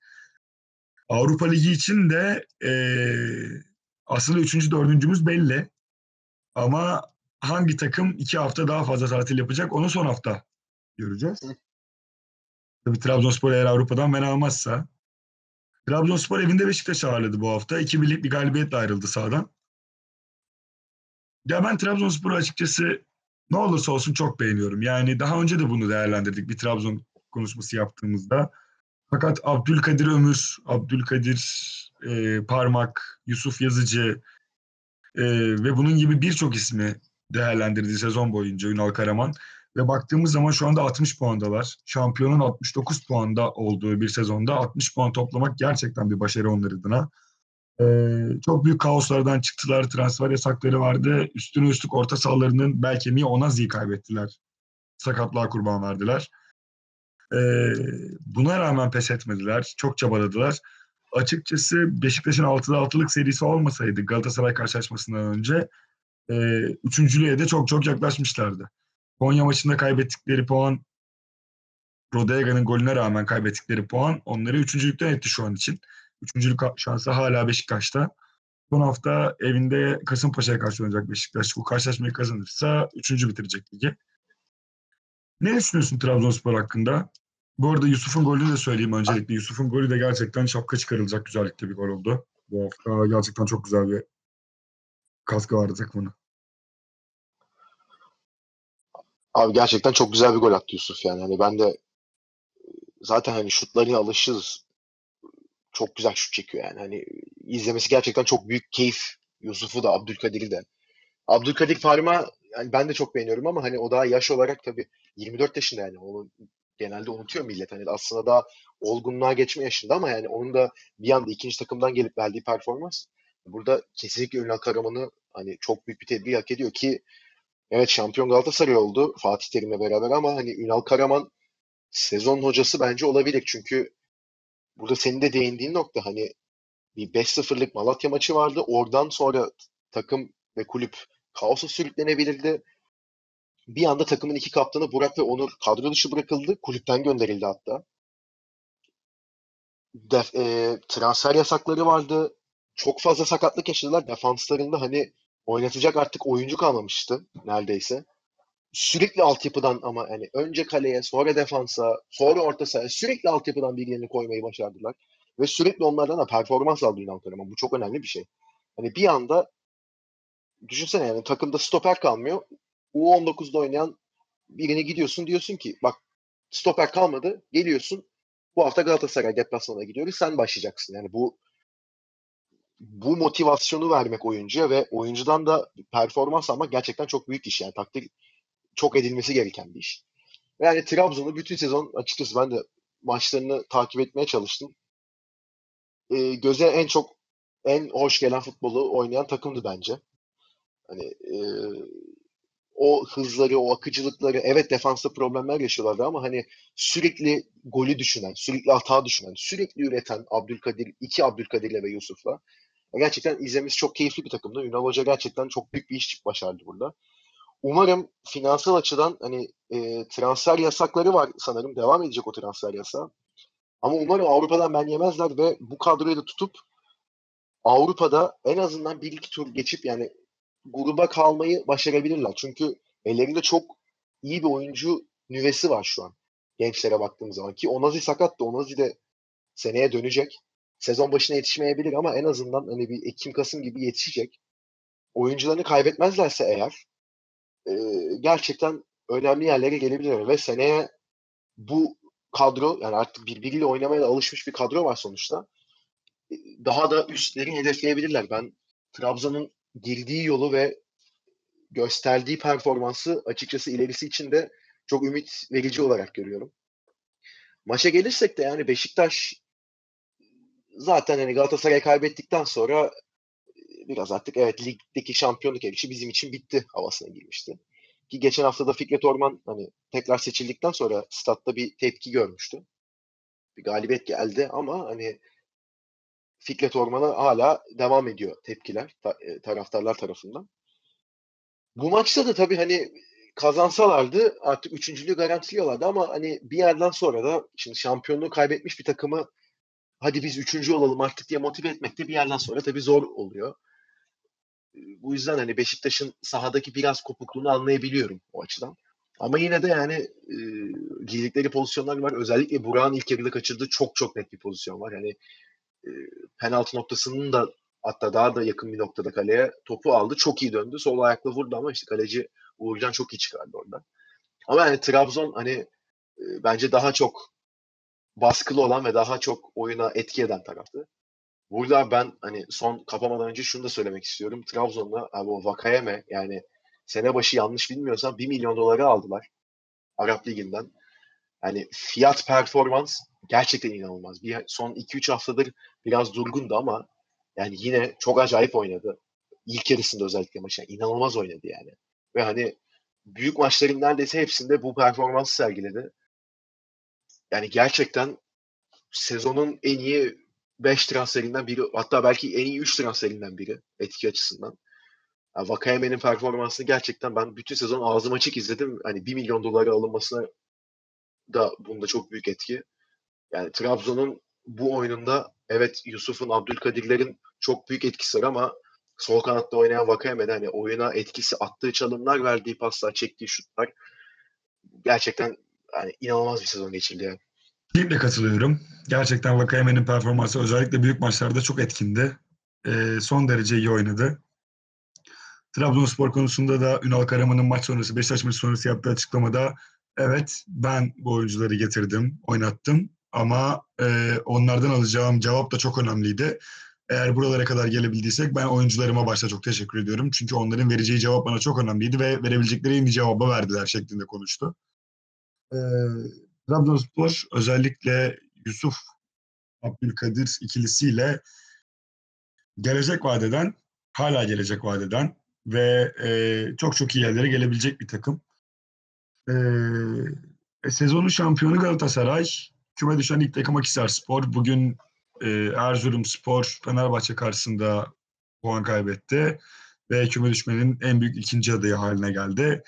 Avrupa Ligi için de eee, aslında üçüncü, dördüncümüz belli. Ama hangi takım iki hafta daha fazla tatil yapacak onu son hafta göreceğiz. Tabii Trabzonspor eğer Avrupa'dan ben almazsa. Trabzonspor evinde Beşiktaş'ı ağırladı bu hafta. İki birlik bir galibiyetle ayrıldı sahadan. Ya ben Trabzonspor'u açıkçası ne olursa olsun çok beğeniyorum. Yani daha önce de bunu değerlendirdik bir Trabzon konuşması yaptığımızda. Fakat Abdülkadir Ömür, Abdülkadir e, Parmak, Yusuf Yazıcı e, ve bunun gibi birçok ismi değerlendirdiği sezon boyunca Ünal Karaman. Ve baktığımız zaman şu anda 60 puandalar. Şampiyonun 69 puanda olduğu bir sezonda 60 puan toplamak gerçekten bir başarı onlar adına. Ee, çok büyük kaoslardan çıktılar. Transfer yasakları vardı. Üstüne üstlük orta sahalarının bel kemiği Onazi'yi kaybettiler. Sakatlığa kurban verdiler. Ee, buna rağmen pes etmediler. Çok çabaladılar. Açıkçası Beşiktaş'ın 6'da 6'lık serisi olmasaydı Galatasaray karşılaşmasından önce e, üçüncülüğe de çok çok yaklaşmışlardı. Konya maçında kaybettikleri puan Rodega'nın golüne rağmen kaybettikleri puan onları üçüncülükten etti şu an için. Üçüncülük şansı hala Beşiktaş'ta. Son hafta evinde Kasımpaşa'ya karşı oynayacak Beşiktaş. Bu karşılaşmayı kazanırsa üçüncü bitirecek ligi. Ne düşünüyorsun Trabzonspor hakkında? Bu arada Yusuf'un golünü de söyleyeyim öncelikle. Yusuf'un golü de gerçekten şapka çıkarılacak güzellikte bir gol oldu. Bu hafta gerçekten çok güzel bir kaskı vardı takımının. Abi gerçekten çok güzel bir gol attı Yusuf yani. Hani ben de zaten hani şutlarına alışırız. Çok güzel şut çekiyor yani. Hani izlemesi gerçekten çok büyük keyif. Yusuf'u da Abdülkadir'i de. Abdülkadir Parma yani ben de çok beğeniyorum ama hani o daha yaş olarak tabii 24 yaşında yani. Onu genelde unutuyor millet. Hani aslında daha olgunluğa geçme yaşında ama yani onun da bir anda ikinci takımdan gelip verdiği performans burada kesinlikle Ünal Karaman'ı hani çok büyük bir tebrik hak ediyor ki Evet şampiyon Galatasaray oldu Fatih Terim'le beraber ama hani Ünal Karaman sezon hocası bence olabilir. Çünkü burada senin de değindiğin nokta hani bir 5-0'lık Malatya maçı vardı. Oradan sonra takım ve kulüp kaosa sürüklenebilirdi. Bir anda takımın iki kaptanı Burak ve Onur kadro dışı bırakıldı. Kulüpten gönderildi hatta. Def, e, transfer yasakları vardı. Çok fazla sakatlık yaşadılar. Defanslarında hani oynatacak artık oyuncu kalmamıştı neredeyse. Sürekli altyapıdan ama yani önce kaleye, sonra defansa, sonra orta sahaya sürekli altyapıdan birilerini koymayı başardılar. Ve sürekli onlardan da performans aldı Ünal Karaman. Bu çok önemli bir şey. Hani bir anda düşünsene yani takımda stoper kalmıyor. U19'da oynayan birini gidiyorsun diyorsun ki bak stoper kalmadı. Geliyorsun bu hafta Galatasaray deplasmana gidiyoruz. Sen başlayacaksın. Yani bu bu motivasyonu vermek oyuncuya ve oyuncudan da performans almak gerçekten çok büyük iş. Yani takdir çok edilmesi gereken bir iş. Yani Trabzon'u bütün sezon açıkçası ben de maçlarını takip etmeye çalıştım. E, göze en çok en hoş gelen futbolu oynayan takımdı bence. Hani e, o hızları, o akıcılıkları evet defansta problemler yaşıyorlardı ama hani sürekli golü düşünen, sürekli hata düşünen, sürekli üreten Abdülkadir, iki Abdülkadir'le ve Yusuf'la gerçekten izlemesi çok keyifli bir takımdı. Ünal Hoca gerçekten çok büyük bir iş başardı burada. Umarım finansal açıdan hani e, transfer yasakları var sanırım. Devam edecek o transfer yasağı. Ama umarım Avrupa'dan ben yemezler ve bu kadroyu da tutup Avrupa'da en azından bir iki tur geçip yani gruba kalmayı başarabilirler. Çünkü ellerinde çok iyi bir oyuncu nüvesi var şu an. Gençlere baktığımız zaman. Ki Onazi sakat da Onazi de seneye dönecek. Sezon başına yetişmeyebilir ama en azından hani bir Ekim-Kasım gibi yetişecek. Oyuncularını kaybetmezlerse eğer e, gerçekten önemli yerlere gelebilirler. Ve seneye bu kadro yani artık birbiriyle oynamaya da alışmış bir kadro var sonuçta. E, daha da üstlerini hedefleyebilirler. Ben Trabzon'un girdiği yolu ve gösterdiği performansı açıkçası ilerisi için de çok ümit verici olarak görüyorum. Maça gelirsek de yani Beşiktaş zaten hani Galatasaray kaybettikten sonra biraz artık evet ligdeki şampiyonluk yarışı bizim için bitti havasına girmişti. Ki geçen hafta da Fikret Orman hani tekrar seçildikten sonra statta bir tepki görmüştü. Bir galibiyet geldi ama hani Fikret Orman'a hala devam ediyor tepkiler ta- taraftarlar tarafından. Bu maçta da tabii hani kazansalardı artık üçüncülüğü garantiliyorlardı ama hani bir yerden sonra da şimdi şampiyonluğu kaybetmiş bir takımı hadi biz üçüncü olalım artık diye motive etmek de bir yerden sonra tabii zor oluyor. Bu yüzden hani Beşiktaş'ın sahadaki biraz kopukluğunu anlayabiliyorum o açıdan. Ama yine de yani e, girdikleri pozisyonlar var. Özellikle Burak'ın ilk yarıda kaçırdığı çok çok net bir pozisyon var. Yani penaltı noktasının da hatta daha da yakın bir noktada kaleye topu aldı. Çok iyi döndü. Sol ayakla vurdu ama işte kaleci Uğurcan çok iyi çıkardı oradan. Ama yani Trabzon hani bence daha çok baskılı olan ve daha çok oyuna etki eden taraftı. Burada ben hani son kapamadan önce şunu da söylemek istiyorum. Trabzon'da abi o Vakayeme yani sene başı yanlış bilmiyorsam 1 milyon dolara aldılar. Arap Ligi'nden. Yani fiyat performans gerçekten inanılmaz. Bir son 2-3 haftadır biraz durgundu ama yani yine çok acayip oynadı. İlk yarısında özellikle maçta inanılmaz oynadı yani. Ve hani büyük maçların neredeyse hepsinde bu performansı sergiledi. Yani gerçekten sezonun en iyi 5 transferinden biri hatta belki en iyi 3 transferinden biri etki açısından. Yani Vakayeme'nin performansını gerçekten ben bütün sezon ağzım açık izledim. Hani 1 milyon dolara alınmasına da bunda çok büyük etki. Yani Trabzon'un bu oyununda evet Yusuf'un, Abdülkadir'lerin çok büyük etkisi var ama sol kanatta oynayan Vakayeme'de hani oyuna etkisi, attığı çalımlar, verdiği paslar, çektiği şutlar gerçekten yani inanılmaz bir sezon geçirdi yani. Kesinlikle katılıyorum. Gerçekten Vakayeme'nin performansı özellikle büyük maçlarda çok etkindi. Ee, son derece iyi oynadı. Trabzonspor konusunda da Ünal Karaman'ın maç sonrası, Beşiktaş maçı sonrası yaptığı açıklamada evet ben bu oyuncuları getirdim, oynattım ama e, onlardan alacağım cevap da çok önemliydi. Eğer buralara kadar gelebildiysek ben oyuncularıma başta çok teşekkür ediyorum. Çünkü onların vereceği cevap bana çok önemliydi ve verebilecekleri en iyi cevabı verdiler şeklinde konuştu. Ee, Trabzonspor özellikle Yusuf Abdülkadir ikilisiyle gelecek vadeden, hala gelecek vadeden ve e, çok çok iyi yerlere gelebilecek bir takım. E, e, sezonun şampiyonu Galatasaray, küme düşen ilk takım Akhisarspor. Bugün e, Erzurumspor Fenerbahçe karşısında puan kaybetti ve küme düşmenin en büyük ikinci adayı haline geldi.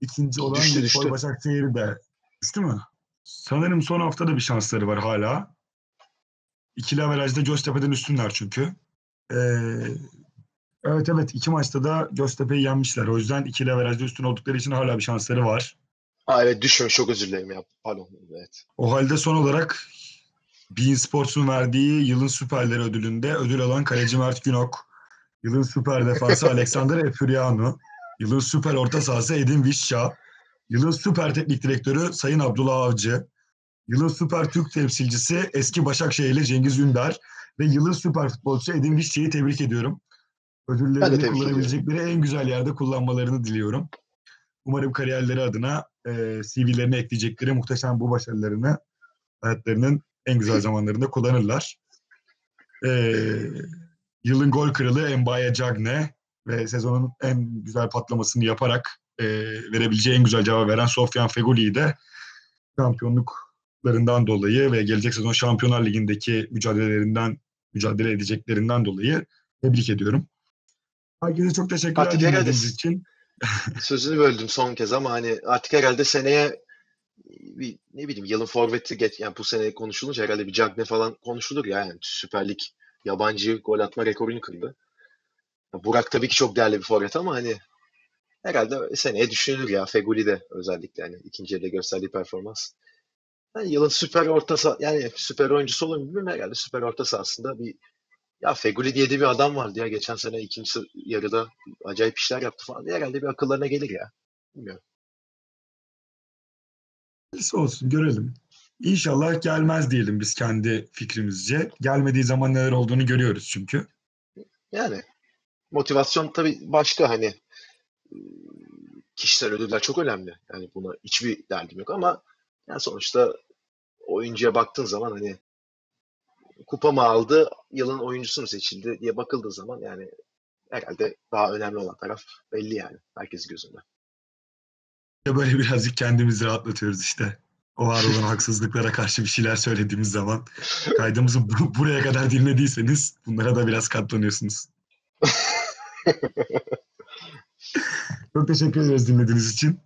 İkinci olan Düştü, Spor düştü. Başakşehir de düştü mü? Sanırım son haftada bir şansları var hala. İkili averajda Göztepe'den üstünler çünkü. Ee, evet evet iki maçta da Göztepe'yi yenmişler. O yüzden ikili averajda üstün oldukları için hala bir şansları var. Ha evet düşmemiş çok özür dilerim ya. Pardon. Evet. O halde son olarak Bein Sports'un verdiği yılın süperleri ödülünde ödül alan kaleci Mert Günok, yılın süper defansı [laughs] Alexander Efuriano, yılın süper orta sahası Edin Vişça, yılın süper teknik direktörü Sayın Abdullah Avcı, yılın süper Türk temsilcisi eski Başakşehirli Cengiz Ünder ve yılın süper futbolcusu Edin Vişça'yı tebrik ediyorum. Ödüllerini kullanabilecekleri en güzel yerde kullanmalarını diliyorum. Umarım kariyerleri adına e, CV'lerine ekleyecekleri muhteşem bu başarılarını hayatlarının en güzel [laughs] zamanlarında kullanırlar. E, yılın gol kralı Mbaye Cagne ve sezonun en güzel patlamasını yaparak e, verebileceği en güzel cevap veren Sofyan Fegoli'yi de şampiyonluklarından dolayı ve gelecek sezon Şampiyonlar Ligi'ndeki mücadelelerinden mücadele edeceklerinden dolayı tebrik ediyorum. Herkese çok teşekkürler dinlediğiniz için. Sözünü böldüm son kez ama hani artık herhalde seneye bir ne bileyim yılın forveti geç yani bu sene konuşulunca herhalde bir Cagne falan konuşulur ya yani Süper Lig yabancı gol atma rekorunu kırdı. Burak tabii ki çok değerli bir forvet ama hani herhalde seneye düşünülür ya Feguli de özellikle hani ikinci yarıda gösterdiği performans. Yani yılın süper orta saha yani süper oyuncusu olur mu bilmiyorum herhalde süper orta sahasında bir ya Feguli diye de bir adam vardı ya geçen sene ikinci yarıda acayip işler yaptı falan diye herhalde bir akıllarına gelir ya. Bilmiyorum. Neyse olsun görelim. İnşallah gelmez diyelim biz kendi fikrimizce. Gelmediği zaman neler olduğunu görüyoruz çünkü. Yani motivasyon tabii başka hani kişisel ödüller çok önemli. Yani buna hiçbir derdim yok ama yani sonuçta oyuncuya baktığın zaman hani kupa mı aldı, yılın oyuncusu mu seçildi diye bakıldığı zaman yani herhalde daha önemli olan taraf belli yani herkes gözünde. Ya Böyle birazcık kendimizi rahatlatıyoruz işte. O var olan haksızlıklara karşı bir şeyler söylediğimiz zaman. Kaydımızı bu- buraya kadar dinlediyseniz bunlara da biraz katlanıyorsunuz. [laughs] Çok teşekkür ederiz dinlediğiniz için.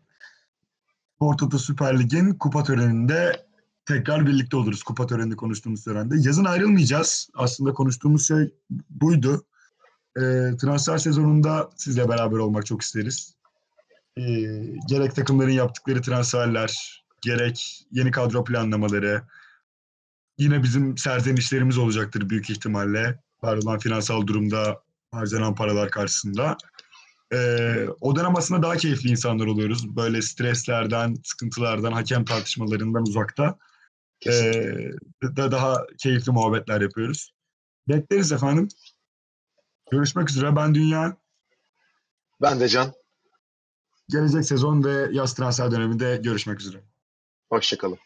Ortada Süper Lig'in kupa töreninde tekrar birlikte oluruz. Kupa töreninde konuştuğumuz törende. Yazın ayrılmayacağız. Aslında konuştuğumuz şey buydu. Ee, transfer sezonunda sizle beraber olmak çok isteriz. Ee, gerek takımların yaptıkları transferler, gerek yeni kadro planlamaları, yine bizim serzenişlerimiz olacaktır büyük ihtimalle. Var olan finansal durumda harcanan paralar karşısında. Ee, o dönem aslında daha keyifli insanlar oluyoruz. Böyle streslerden, sıkıntılardan, hakem tartışmalarından uzakta. Kesinlikle. Ee, da daha keyifli muhabbetler yapıyoruz. Bekleriz efendim. Görüşmek üzere. Ben Dünya. Ben de Can. Gelecek sezon ve yaz transfer döneminde görüşmek üzere. Hoşçakalın.